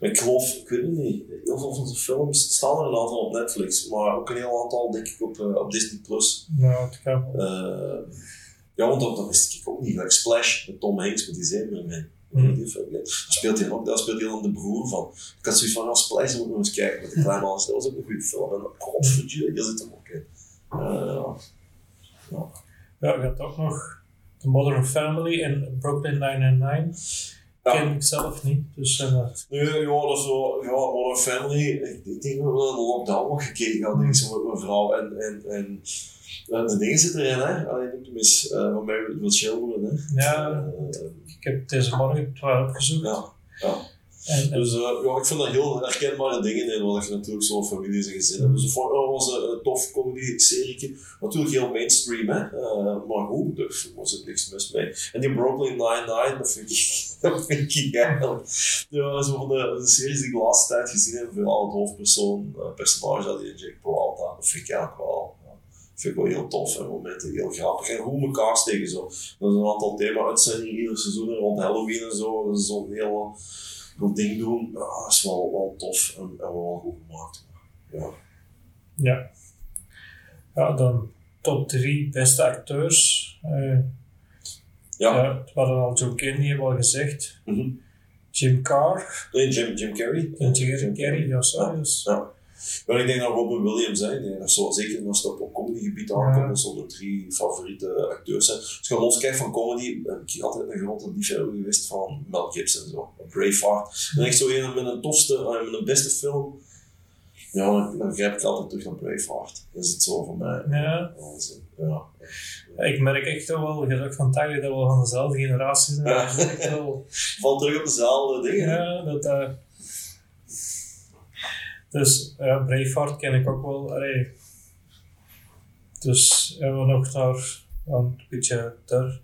maar ik geloof, ik weet het niet, heel veel van zijn films staan er een aantal op Netflix, maar ook een heel aantal denk ik op, uh, op Disney+. Plus. Ja, kan uh, ja, want dat, dat wist ik ook niet. Like Splash met Tom Hanks met die zeemermin. Mm. Ja. Daar speelt hij ook, daar speelt hij dan de broer van. Ik had zoiets van, als Splash moet nog eens kijken met de kleine alles. Dat was ook een goede film. En godverdomme, hier zit hem ook in. Uh, ja. ja, je hebt ook nog The Modern Family en Brooklyn 999. Ken ik zelf niet. Dus, uh, nee, ja, dat is zo, ja, Modern Family. Ik, ik denk dat we een lockdown nog gekeken gaan, denk ik, met mijn vrouw. En, en, en, de dingen zitten erin, hè. Alleen ik mis uh, van mij wil hè. Ja, ik heb deze morgen het opgezocht. Ja, ja. En, dus uh, ja, ik vind dat heel herkenbare dingen in, want je natuurlijk zo'n familie en gezin hebt. Dus voor uh, was een tof comedy-serie. Natuurlijk heel mainstream, hè. Maar goed, daar was er niks mis mee. En die Brooklyn Nine-Nine, dat vind ik, dat vind ik eigenlijk. Ja, een van de, series die ik de laatste tijd gezien heb. Vooral het hoofdpersoon, uh, personage die Jack Peralta. Dat vind ik eigenlijk wel. vind ik wel heel tof en momenten heel grappig. En hoe elkaar steken zo. Dat is een aantal thema-uitzendingen ieder seizoen rond Halloween en zo. Dat zo'n heel goed ding doen, ja, dat is wel, wel tof en, en wel goed gemaakt. Ja. Ja. Ja, dan top 3 beste acteurs. Eh, Ja. ja, we hadden al Joe Kenny hebben al gezegd. Mhm. Jim Carr. Nee, Jim, Jim Carrey. En Jim Carrey, ja, sorry. dus- Ja. Maar ik denk dat Robin Williams zijn. Ik denk dat zo, zeker als het op comedygebied aankomt, dat zo de drie favoriete acteurs zijn. Als je los kijkt van comedy, ben ik altijd een grote liefhebber geweest van Mel Gibson. Zo. Braveheart. En echt zo een met een tofste, eh, met een beste film. Ja, dan, dan grijp ik altijd terug naar Braveheart. Dat is het zo voor mij. Ja. Ja. Ik merk echt wel, je van Tagli, dat we van dezelfde generatie zijn. Ja. Echt wel, Valt terug op dezelfde dingen. ja, dat, eh, dus ja, Braveheart ken ik ook wel. Allee. Dus hebben we nog daar een beetje ter.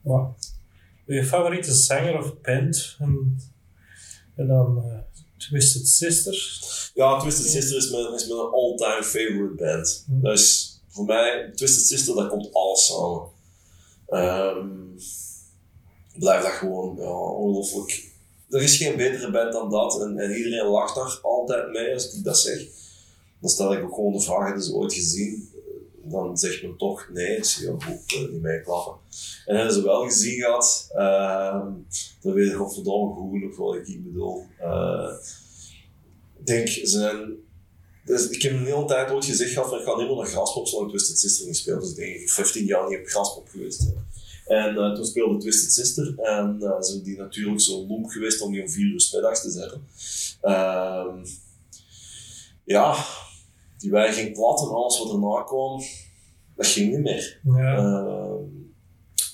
Maar, je favoriete zanger of band? En, en dan eh, Twisted Sister. Ja, Twisted Sister is mijn, is mijn all-time favorite band. Dus voor mij, Twisted Sister, daar komt alles samen. Ehm blijf dat gewoon ja, ongelooflijk. Er is geen betere band dan dat en, en iedereen lacht daar altijd mee als ik dat zeg. Dan stel ik ook gewoon de vraag: hebben ze ooit gezien? Dan zegt men toch nee, ik zie je goed eh, niet meeklappen. En hebben ze wel gezien gehad, ehm dan weet je godverdomme goed genoeg wat ik bedoel. Eh, ik denk, ze zijn dus ik heb een hele tijd ooit gezegd gehad van ik ga niet meer naar Graspop zolang Twisted Sister niet speelt. Dus ik denk ik 15 jaar niet op Graspop geweest. hè. En eh, toen speelde Twisted Sister en eh, zijn die natuurlijk zo loem geweest om die om 4 uur middags te zetten. Ehm, ja, die wij ging plat en alles wat erna kwam, dat ging niet meer. Ja. Ehm,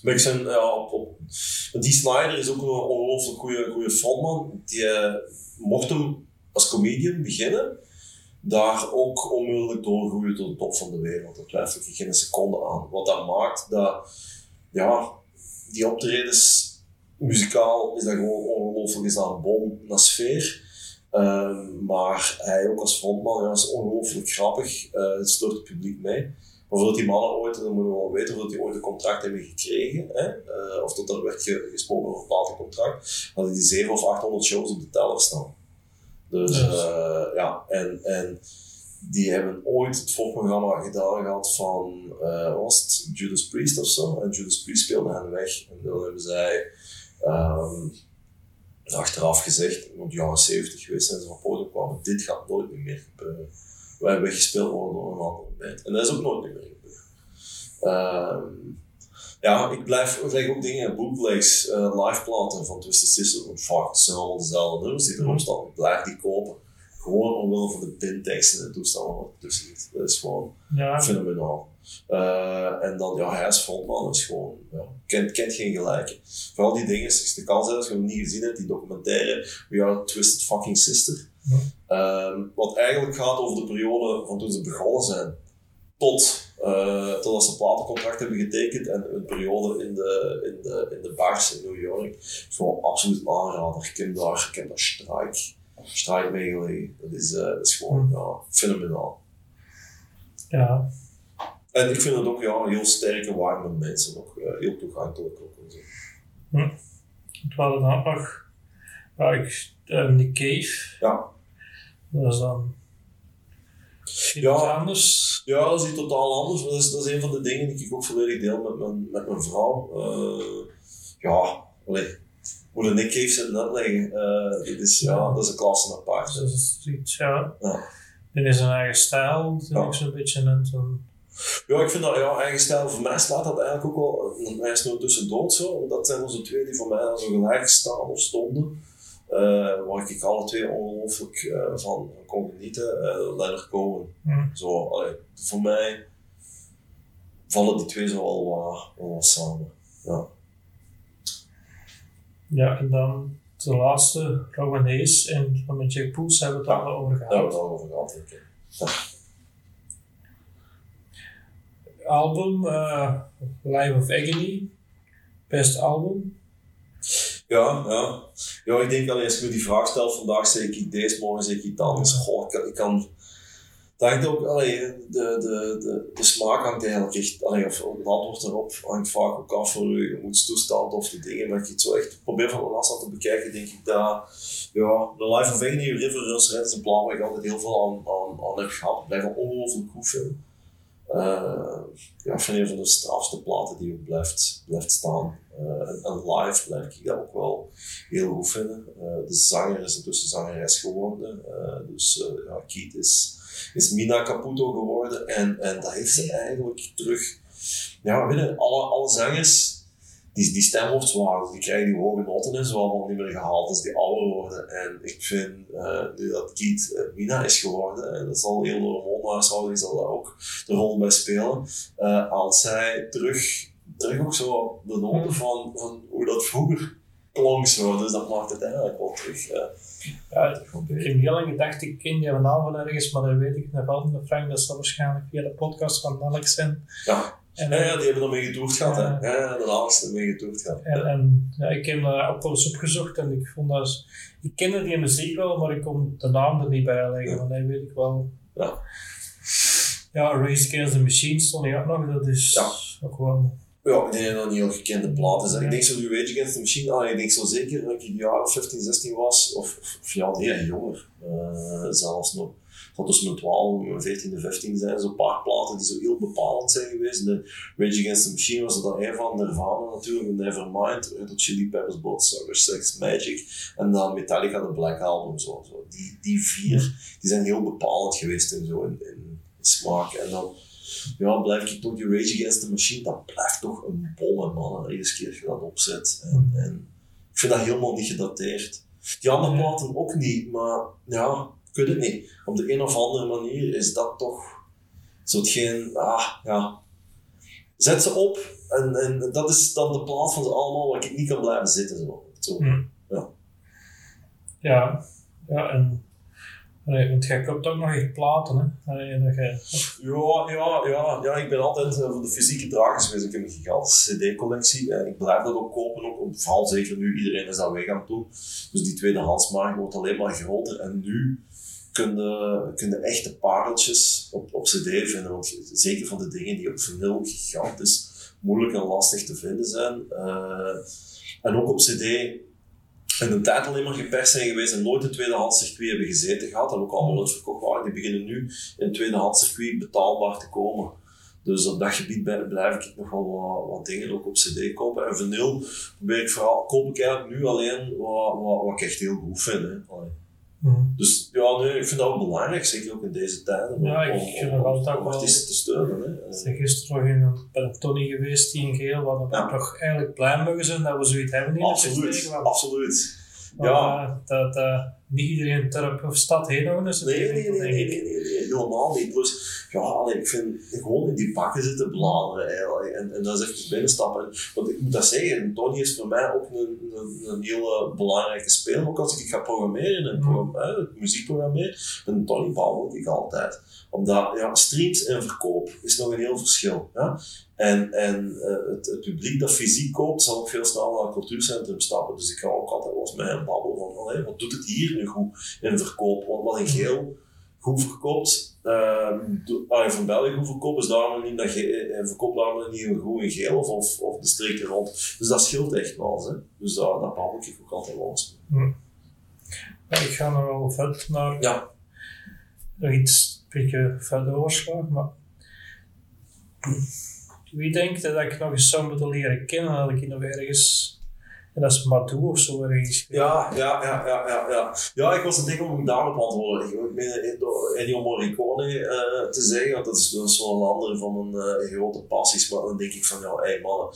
maar ik zijn, ja, op, op, die Snyder is ook een ongelooflijk goede, goede frontman. Die eh, mocht hem als comedian beginnen, daar ook onmiddellijk doorgroeien tot de top van de wereld. Daar twijfel ik geen seconde aan. Wat dat maakt dat, ja, die optredens, muzikaal is dat gewoon ongelooflijk, is dat een bom naar sfeer. Ehm, maar hij ook als frontman, ja, is ongelooflijk grappig. Eh het stoort het publiek mee. Maar voordat die mannen ooit, moeten we wel weten, voordat die ooit een contract hebben gekregen, hè, eh, of tot er werd ge- gesproken over een platencontract, hadden die 700 of 800 shows op de teller staan. Dus Ja. eh, ja, en, en die hebben ooit het voorprogramma gedaan gehad van, eh, was het Judas Priest of zo? En Judas Priest speelde hen weg. En dan hebben zij ehm, achteraf gezegd, in de jaren 70 geweest zijn ze van podium kwamen, dit gaat nooit meer gebeuren. Wij hebben gespeeld worden door een andere band. En dat is ook nooit meer gebeurd. Ehm, ja, ik blijf leg ook dingen, bootlegs, eh liveplaten van Twisted Sister, want vaak zijn allemaal dezelfde nummers die erop staan. Ik blijf die kopen. Gewoon omwille van de pinteksten en toestanden wat zit. Dat is gewoon ja. fenomenaal. Eh, en dan, ja, hij is frontman, is gewoon, ja, kent, kent geen gelijke. Vooral die dingen, is de kans als je hem niet gezien hebt, die documentaire We Are Twisted Fucking Sister. Ja. Ehm, wat eigenlijk gaat over de periode van toen ze begonnen zijn, tot, eh totdat ze een platencontract hebben getekend en een periode in de, in de, in de bars in New York. gewoon absoluut aanrader. Ik heb daar, ik heb daar strijk, strijk mee gelegen. Dat is, eh, dat is gewoon, ja, fenomenaal. ja. En ik vind het ook ja, heel sterke warme mensen, ook, eh, heel toegankelijk ook. en zo. We hadden dan ook nog ja, ik, Nick Cave. Ja. Dat is dan Ja. anders. ja, dat is iets totaal anders. maar Dat is, dat is een van de dingen die ik ook volledig deel met mijn, met mijn vrouw. Eh, ja, allee, hoe de Nick Cave zit uitleggen, eh dat, is, ja, dat is een klasse apart. Dat is iets, ja. Ja. Dit is een eigen stijl, vind Ja. ik zo'n beetje. En zo'n- Ja, ik vind dat ja, eigen stijl, voor mij slaat dat eigenlijk ook wel, hij is nu tussendoor zo, want dat zijn onze twee die voor mij zo gelijk staan of stonden. Eh, waar ik alle twee ongelooflijk eh, van kon genieten. eh Leonard Cohen. Zo, allee, voor mij vallen die twee zo al wel wat samen. Ja. Ja, en dan de laatste, Rowan Hayes en van met Jack Poels hebben we het al over Daar hebben gehad. we het al over gehad. oké. Album, eh Life of Agony, best album. Ja, ja. Ja, ik denk alleen als je me die vraag stelt vandaag, zeg ik deze, morgen zeg ik iets anders. Goh, ik kan, ik kan dat ook, allee, de, de, de, de smaak hangt eigenlijk echt, allee, of het antwoord erop hangt vaak ook af van je gemoedstoestand of de dingen. Maar je het zo echt probeer van de afstand te bekijken, denk ik dat, ja, The Life of Agony, River Runs Red is een plan waar ik altijd heel veel aan, aan, aan heb gehad. Ik blijf ongelooflijk goed vinden. Uh, ja, van een van de strafste platen die ook blijft, blijft staan. Uh, en, live blijf ik dat ook wel heel goed vinden. Uh, de zanger is intussen zangeres geworden. dus ja, Keith is, is Mina Caputo geworden. En, en dat heeft ze eigenlijk terug. Ja, weet je, alle, alle zangers die, die stem wordt die krijgen die hoge noten en zo allemaal niet meer gehaald als die ouder worden. En ik vind uh, nu dat Keith uh, Mina is geworden, en dat zal heel de hormoonhuishouding zal daar ook de rol bij spelen, uh, als zij terug, terug ook zo de noten van, van hoe dat vroeger klonk zo, dus dat maakt het eigenlijk wel terug. ja, ik heb heel lang gedacht, ik ken die naam van ergens, maar dat weet ik nog altijd, Frank, dat zal waarschijnlijk via de podcast van Alex zijn. Ja. En, ja, die hebben ermee getoerd gehad. Ja, hè. ja de laatste ermee getoerd gehad. En, en ja, ik heb daar ook wel eens opgezocht en ik vond dat... Ik kende die muziek wel, maar ik kon de naam er niet bij leggen, want dat weet ik wel. Ja. Ja, Race Against the Machine stond hier ook nog, dat is ja. ook wel... Ja, ik denk dat dat niet heel gekende platen zijn. Ik denk zo Rage Against the Machine, ah, ik denk zo zeker dat ik in de jaren 15, 16 was, of, of ja, nee, jonger uh, zelfs nog van tussen mijn 12 en 14 en 15 zijn zo'n paar platen die zo heel bepalend zijn geweest. De Rage Against the Machine was er dan een van, Nirvana natuurlijk, Nevermind, Red Hot Chili Peppers, Bloodsucker, Sex Magic en dan Metallica, de Black Album. Zo, zo. Die, die vier die zijn heel bepalend geweest in, zo, in, in, smaak. En dan ja, blijf ik toch die Rage Against the Machine, dat blijft toch een bolle man. Iedere keer je dat opzet. En, en ik vind dat helemaal niet gedateerd. Die andere platen ook niet, maar ja, ik weet het niet. Op de een of andere manier is dat toch zo hetgeen, ah, ja. Zet ze op en, en dat is dan de plaats van ze allemaal waar ik niet kan blijven zitten. Zo. zo. Hmm. Ja. ja. Ja, en Nee, want jij koopt ook nog echt platen, hè? Allee, dat. Ja, ja, ja, ja, ik ben altijd uh, voor de fysieke dragers geweest. Ik heb een gigantische cd-collectie. Uh, ik blijf dat ook kopen, ook, vooral zeker nu. Iedereen is dat weg aan het doen. Dus die tweedehandsmarkt wordt alleen maar groter. En nu kun je, kun echte pareltjes op, op cd vinden. Want zeker van de dingen die op vinyl gigantisch moeilijk en lastig te vinden zijn. Uh, en ook op cd en een tijd alleen maar geperst zijn geweest en nooit in tweedehands circuit hebben gezeten gehad en ook allemaal uitverkocht waren, die beginnen nu in het tweedehands circuit betaalbaar te komen. Dus op dat gebied blijf ik nog wel wat, wat dingen ook op cd kopen. En vinyl probeer ik vooral, koop ik eigenlijk nu alleen wat, wat, wat ik echt heel goed vind. Hè. Mm. Dus ja, nee, ik vind dat ook belangrijk, zeker ook in deze tijden, om, ja, ik om, om, om, om artiesten te steunen. Hè. Ik ben gisteren nog in een, Tony geweest, die in geel, waar we Ja. toch eigenlijk blij mogen zijn dat we zoiets hebben in de Absoluut, festival. absoluut. Ja. eh, Dat, dat niet iedereen dorp of stad heen houden is. Nee, nee, nee, nee, nee, nee, helemaal niet. Plus, ja, allee, ik vind gewoon in die bakken zitten bladeren eigenlijk. En, en dat is even binnenstappen. Want ik moet dat zeggen, Tony is voor mij ook een, een, een hele belangrijke speler. Ook als ik ga programmeren en eh, muziek programmeer, met Tony babbel ik altijd. Omdat ja, streams en verkoop is nog een heel verschil. Ja? En, en uh, het, het, publiek dat fysiek koopt, zal ook veel sneller naar het cultuurcentrum stappen. Dus ik ga ook altijd wel eens met hem babbelen van, wat doet het hier nu goed in verkoop? Want wat in geel goed verkoopt, uh, van België goed verkoopt, is daarom niet dat je, en verkoopt daarom niet goed in geel of, of, of de streken rond. Dus dat scheelt echt wel. Hè? Dus daar, daar babbel ik ook altijd wel eens. Ja, ik ga nog wel vet naar ja. nog iets een beetje verder oorslaan, maar wie denkt dat ik nog eens zou moeten leren kennen, dat ik nog ergens en dat is Madou of zo ergens. Ja, ja, ja, ja, ja, ja. Ja, ik was het ding om hem daarop te antwoorden. Ik ben door Ennio Morricone uh, te zeggen, want dat is, dat is wel een andere van mijn uh, grote passies. Maar dan denk ik van, ja, hé hey, mannen,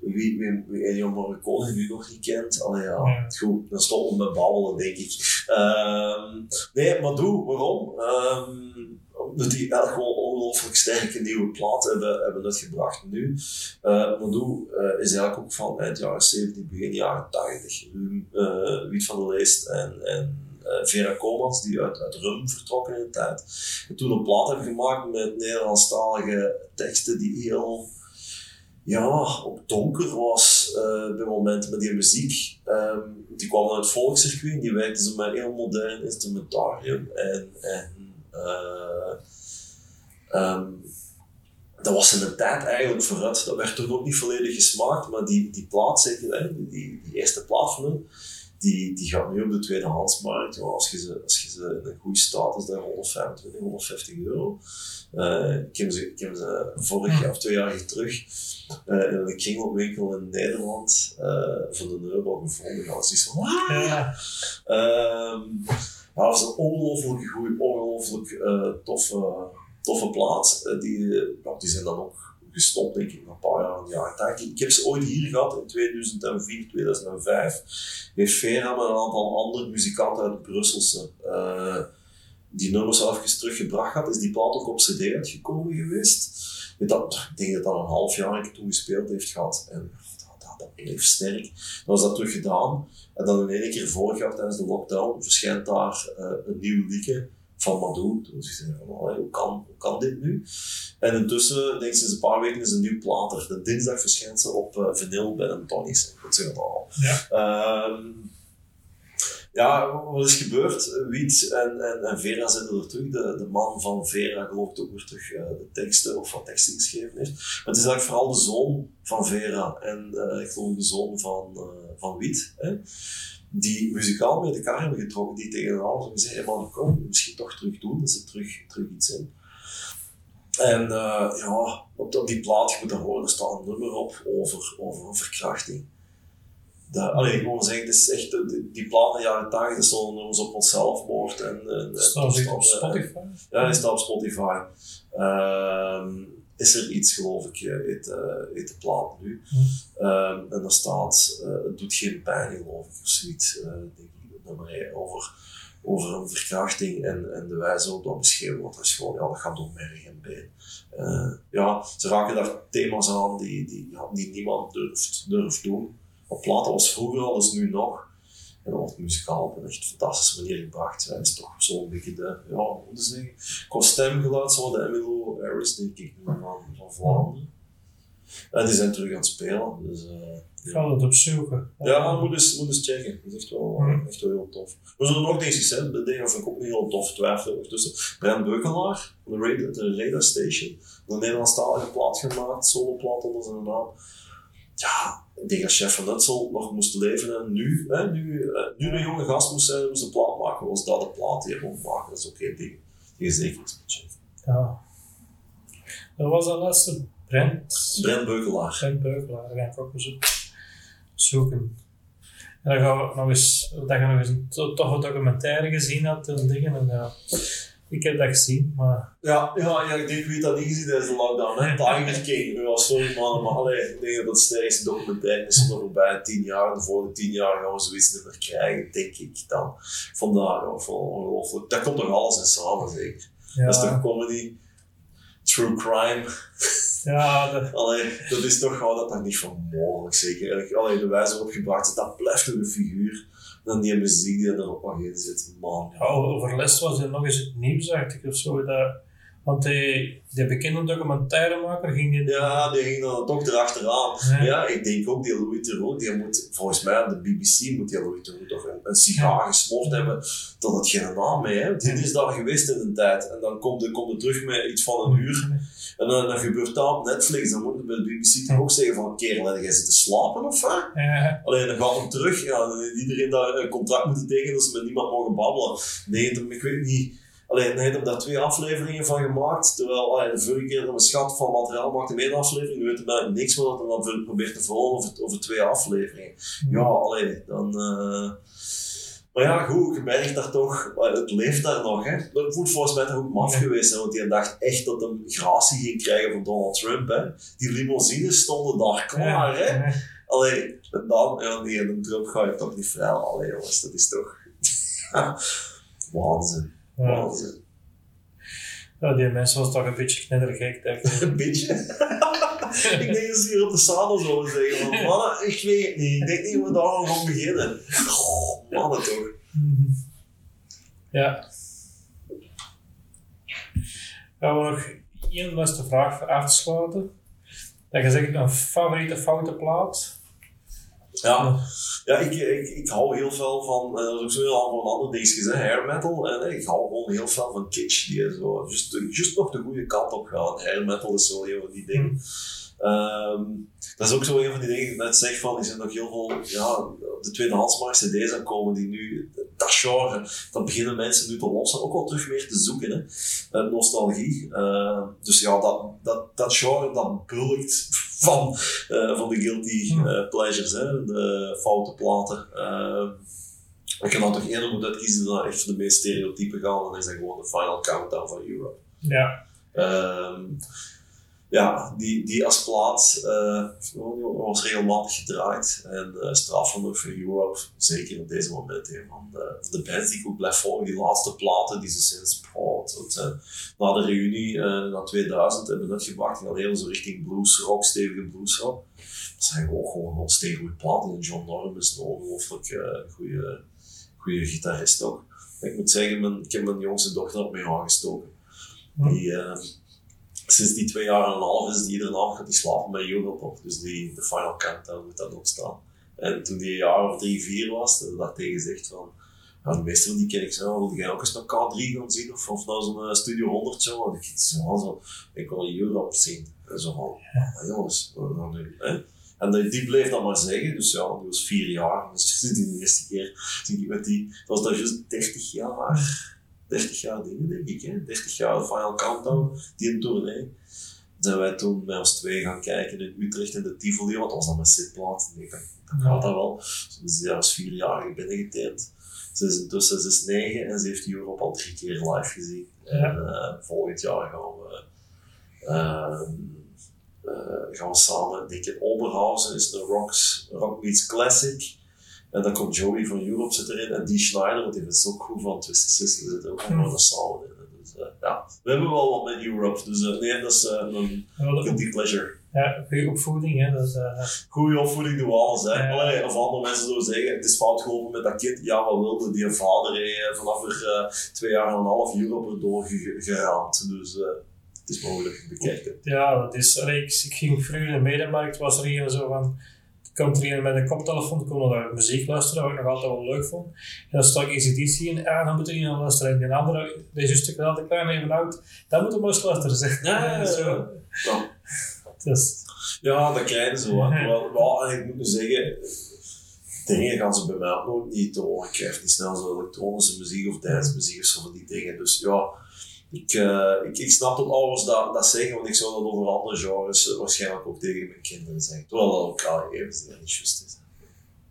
wie, wie, wie Ennio Morricone nu nog niet kent, allee, ja, Ja. goed, dan stoppen we met babbelen, denk ik. Ehm nee, Madou, waarom? Um, omdat die echt gewoon ongelooflijk sterke nieuwe plaat hebben, hebben uitgebracht nu. Uh, Madou uh, is eigenlijk ook van eind jaren 70, begin jaren 80. Uh, Wiet van der Leest en, en Vera Komans, die uit, uit Rum vertrokken in de tijd. En toen een plaat hebben gemaakt met Nederlandstalige teksten die heel ja, ook donker was bij momenten met die muziek. Um, die kwam uit het volkscircuit die werkte ze met heel modern instrumentarium. En, en uh, Ehm, dat was in de tijd eigenlijk vooruit. Dat werd toen ook niet volledig gesmaakt, maar die, die plaat, zeker, die, die eerste plaat van hem, die, die gaat nu op de tweedehandsmarkt. Ja, als, je ze, als je ze in een goede staat is, dat 125, 150 euro. Uh, ik, heb ze, ik heb ze vorig jaar of twee jaar terug uh, in een kringloopwinkel in Nederland uh, voor de euro gevonden. Dat was iets van, ja. Um, dat was een ongelooflijk goed, ongelooflijk toffe, toffe plaat. die, die zijn dan ook gestopt, denk ik, een paar jaar in de Ik heb ze ooit hier gehad in 2004, 2005. Heeft Vera met een aantal andere muzikanten uit Brusselse uh, die nummers even teruggebracht had. Is die plaat ook op CD uitgekomen geweest. Dat, ik denk dat dat een half jaar toen gespeeld heeft gehad. En dat, bleef sterk. Dan was dat terug gedaan. En dan in één keer vorig jaar tijdens de lockdown verschijnt daar uh, een nieuw liedje van Madou. Toen ze zeggen van, hoe kan, hoe kan dit nu? En intussen, denk ik sinds een paar weken is een nieuw plater. De dinsdag verschijnt ze op uh, vinyl bij een Tony's. Dat zeggen we al. Ja. Um, ja, wat is gebeurd? Wiet en, en, en Vera zitten er terug. De, de man van Vera gelooft ook weer terug uh, de teksten of wat teksten geschreven heeft. Maar het is eigenlijk vooral de zoon van Vera en uh, ik geloof de zoon van, uh, van Wiet. Hè? die muzikaal met elkaar hebben getrokken, die tegen een ander gezegd hebben, man, kom, misschien toch terug doen, dat ze terug, terug iets in. En ja, op, op die plaat, moet er horen, er staat een nummer op over, over verkrachting. Dat, allee, gewoon zeggen, het is echt, die, die in de jaren 80, dat stonden nummers op ons zelfmoord. En, en, staat op Spotify? Ja, die staat op Spotify. Uh, is er iets, geloof ik, heet, uh, heet de plaat nu. Hm. Um, en daar staat, uh, het doet geen pijn, geloof ik, of zoiets, uh, denk ik, nummer over, over een verkrachting en, en de wijze waarop dat beschreven wordt, dat is gewoon, ja, dat gaat door merg en been. ja, ze raken daar thema's aan die, die, die niemand durft, durft doen. Op platen was vroeger al, dus nu nog. En dat wordt muzikaal op een echt fantastische manier gebracht. Hij is toch zo'n beetje de, ja, hoe te zeggen, qua stemgeluid, zo de Emilio Harris, denk ik, van, van Vlaanderen. En die zijn terug aan het spelen, dus... Uh, ik ga het opzoeken. Ja, moet eens, moet eens checken. Dat is echt wel, mm. echt wel heel tof. We zullen ook deze gezegd, de dingen vind ik ook niet heel tof, twijfelen tussen. Brent Beukelaar, de Radio, de Radio Station, een Nederlandstalige plaat gemaakt, soloplaat onder zijn naam. Ja, dat chef van Nutsel nog moest leven en nu, hè, nu, uh, nu een jonge gast moest zijn, moest een plaat maken, was dat de plaat die hij maken. Dat is ook geen ding. Die is zeker iets chef. Ja. Dat was de laatste Brent. Brent Beukelaar. Brent Beukelaar, dat ga ik ook eens zoeken. En dan gaan we nog eens, dat je nog eens een toffe documentaire gezien had en dingen. En ja, ik heb dat gezien, maar... Ja, ja, ja ik denk, wie dat niet gezien tijdens de lockdown, hè? Tiger King. Ja, sorry man, maar allee, ik denk dat het sterkste documentaire is nog voorbij tien jaar. De tien jaar gaan we zoiets niet meer krijgen, denk ik dan. Vandaar, van ongelooflijk. Dat komt toch alles in samen, zeker? Ja. Dat is toch comedy? True crime? Ja, dat... Allee, dat is toch gewoon dat dat niet van mogelijk, zeker. Allee, de wijze waarop gebracht is, dat blijft een figuur dan die muziek die er op in zit. Man. Ja, over les was er nog eens het nieuws, dacht ik, of zo. Dat, want die, die bekende documentairemaker ging. Ja, die ging dan toch erachteraan. Ja. ja, ik denk ook die Louis Theroux, die moet, volgens mij aan de BBC moet die Louis Theroux toch een, een sigaar ja. gesmoord hebben tot het geen naam mee. Hè? Die is daar geweest in een tijd. En dan komt hij komt terug met iets van een uur. En dan, dan gebeurt dat op Netflix, dan moet je bij de BBC toch ook zeggen van, kerel, jij zit te slapen of wat? Ja. Alleen dan gaat hem terug, ja, iedereen daar een contract moeten tekenen dat ze met niemand mogen babbelen. Nee, ik weet niet. Alleen, hij heeft daar twee afleveringen van gemaakt, terwijl allee, de vorige keer dat we schat van materiaal maakte met één aflevering, nu weten we niks wat hij dan probeert te volgen over, over twee afleveringen. Ja, alleen dan... Uh, maar ja, goed, je merkt daar toch, het leeft daar nog. Hè. Dat moet volgens mij toch ook maf geweest zijn, want die dacht echt dat hij gratie ging krijgen van Donald Trump. Hè. Die limousines stonden daar klaar. Hè. Allee, en dan, ja, nee, een Trump ga je toch niet vrij Allee, jongens, dat is toch waanzin. Waanzin. Ja, die mensen was toch een beetje knettergek, denk ik. een beetje? ik denk dat ze hier op de zadel zouden zeggen van, mannen, ik weet het niet. Ik denk niet dat we daar gaan beginnen. Mannen toch. Ja. We nog één laatste vraag voor af te sluiten. Dat je zegt een favoriete foute plaat? Ja, ja ik, ik, ik hou heel veel van, eh, dat is ook zo heel van andere dingetjes, hè, hair metal. En ik hou gewoon heel veel van kitsch, die zo just, just nog de goede kant op gaan. Hair metal is zo een van die dingen. Ehm, dat is ook zo een van die dingen, ik net zeg van, er zijn nog heel veel, ja, op de tweedehandsmarkt cd's aan komen die nu, dat genre, dat beginnen mensen nu te lossen, ook wel terug meer te zoeken, hè. Eh, nostalgie. Uh, dus ja, dat, dat, dat genre, dat bulkt van, uh, van de guilty uh, pleasures, hè, de foute platen. Uh, ik kan dan toch eerder moeten uitkiezen dan echt voor de meest stereotype gaan, dan is dat gewoon de Final Countdown van Europe. Ja. Um, ja, die, die als plaat uh, was regelmatig gedraaid. En uh, strafvender voor Europe, zeker op deze moment, een van de, van de bands die ik ook blijf volgen. Die laatste platen die ze sinds, oh, tot, uh, na de reunie, na 2000, hebben uitgebracht. Die gaan heel zo richting bluesrock, stevige bluesrock. Dat zijn ook gewoon onstevige goede platen. En John Norman is een ongelooflijk goede, goede gitarist ook. Ik moet zeggen, mijn, ik heb mijn jongste dochter op mee aangestoken. Die, sinds die twee jaar en een half is die iedere nacht gaat die slapen bij Europe op. Dus die, de Final Countdown moet dat opstaan. En toen die een jaar of drie, vier was, dat tegen gezegd van, ja, de meeste van die ken ik zo, wil jij ook eens naar K3 gaan zien of, of naar zo'n uh, Studio 100 show? En ik zo, zo, ik wil Europe zien. En zo van, ja. jongens, wat nu? En die bleef dat maar zeggen, dus ja, die was vier jaar. Dus die de eerste keer, zie ik met die, dat was dat juist 30 jaar. 30 jaar dingen, denk ik. Hè? 30 jaar Final Countdown, die een tournee. Zijn wij toen met ons twee gaan kijken in Utrecht in de Tivoli, want dat was dan mijn zitplaats. Dan, dan gaat dat wel. Dus die was vierjarige binnengeteerd. Ze is intussen ze is negen en ze heeft Europe al drie keer live gezien. En uh, volgend jaar gaan we, uh, uh, gaan we samen, denk ik, Oberhausen is de Rocks, Rock Meets Classic. En dan komt Joey van Europe zit erin en die Schneider, want die is ook goed van Twisted Sister, zit er ook mm. samen in. Dus uh, ja, we hebben wel wat met Europe, dus uh, nee, dat is uh, een guilty pleasure. Ja, goede opvoeding, hè. Is, Goede opvoeding doen we alles, hè. Allee, of andere mensen zouden zeggen, het is fout gelopen met dat kind. Ja, wat wilde die vader hey, vanaf er twee jaar en een half Europe erdoor geraamd. Dus het is mogelijk, bekijken. Ja, dat is, allee, ik, ik ging vroeger in de medemarkt, was er hier zo van komt er met een koptelefoon, kon naar muziek luisteren, wat ik nog altijd wel leuk vond. En dan stak ACDC in, en ah, dan moet er naar luisteren. En die andere, deze is stuk wel te klein even oud, dan moet er maar luisteren. Zeg. Ja, ja, zo. Ja. Dus. ja, dat ze wel. Maar ik moet zeggen, dingen gaan ze bij mij ook nooit niet door. Ik krijg niet snel zo elektronische muziek of dance muziek of zo van die dingen. Dus ja, ik, uh, ik, ik snap dat ouders dat, dat zeggen, want ik zou dat over andere genres waarschijnlijk ook tegen mijn kinderen zeggen. Terwijl dat ook al even niet juist is.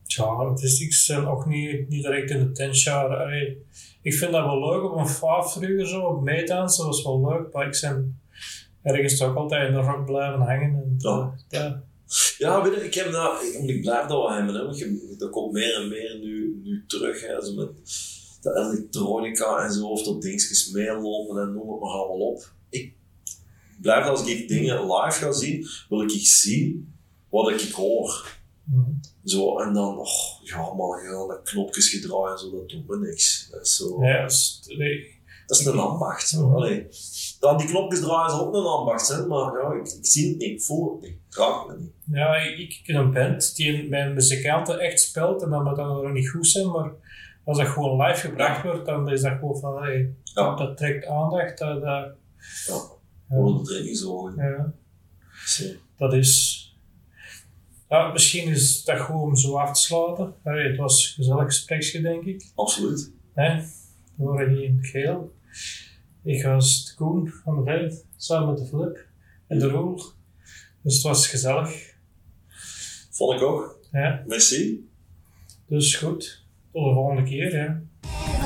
Ja, artistics zijn ook niet, niet direct in de tensjaren. Ik vind dat wel leuk op een faaf vroeger zo, op meedansen was wel leuk, maar ik ben ergens toch altijd in de rock blijven hangen. En, ja. ja. Ja, weet je, ik heb dat, ik blijf dat wel hebben, hè, want je, dat komt meer en meer nu, nu terug. Hè, zo met, de elektronica en zo, of dat dingetjes meelopen en noem het maar allemaal op. Ik blijf als ik dingen live ga zien, wil ik zien wat ik hoor. Mm. Zo, en dan, oh, ja man, ja, dat knopjes gedraaid en zo, dat doet me niks. Dat is zo... Ja, dat is, nee. dat is een ambacht. Zo. Mm. Allee, dan die knopjes draaien is ook een ambacht, hè, maar ja, ik, ik zie het niet, ik voel het niet, ik raak het niet. Ja, ik, ik ken een band die mijn muzikanten echt speelt en dan moet dat nog niet goed zijn, maar als dat gewoon live gebracht wordt, dan is dat gewoon van, hey, Ja. dat trekt aandacht. Dat, dat, Ja, gewoon de trainingsogen. ja, Zo. dat is... Ja, misschien is dat goed om zo af te sluiten. Hey, het was een gezellig gespreksje, denk ik. Absoluut. Hè? We waren hier in het geel. Ik was de Koen van de Veld, samen met de Flip en de Roel. Dus het was gezellig. Vond ik ook. Ja, Merci. dus goed. Tot de volgende keer. Never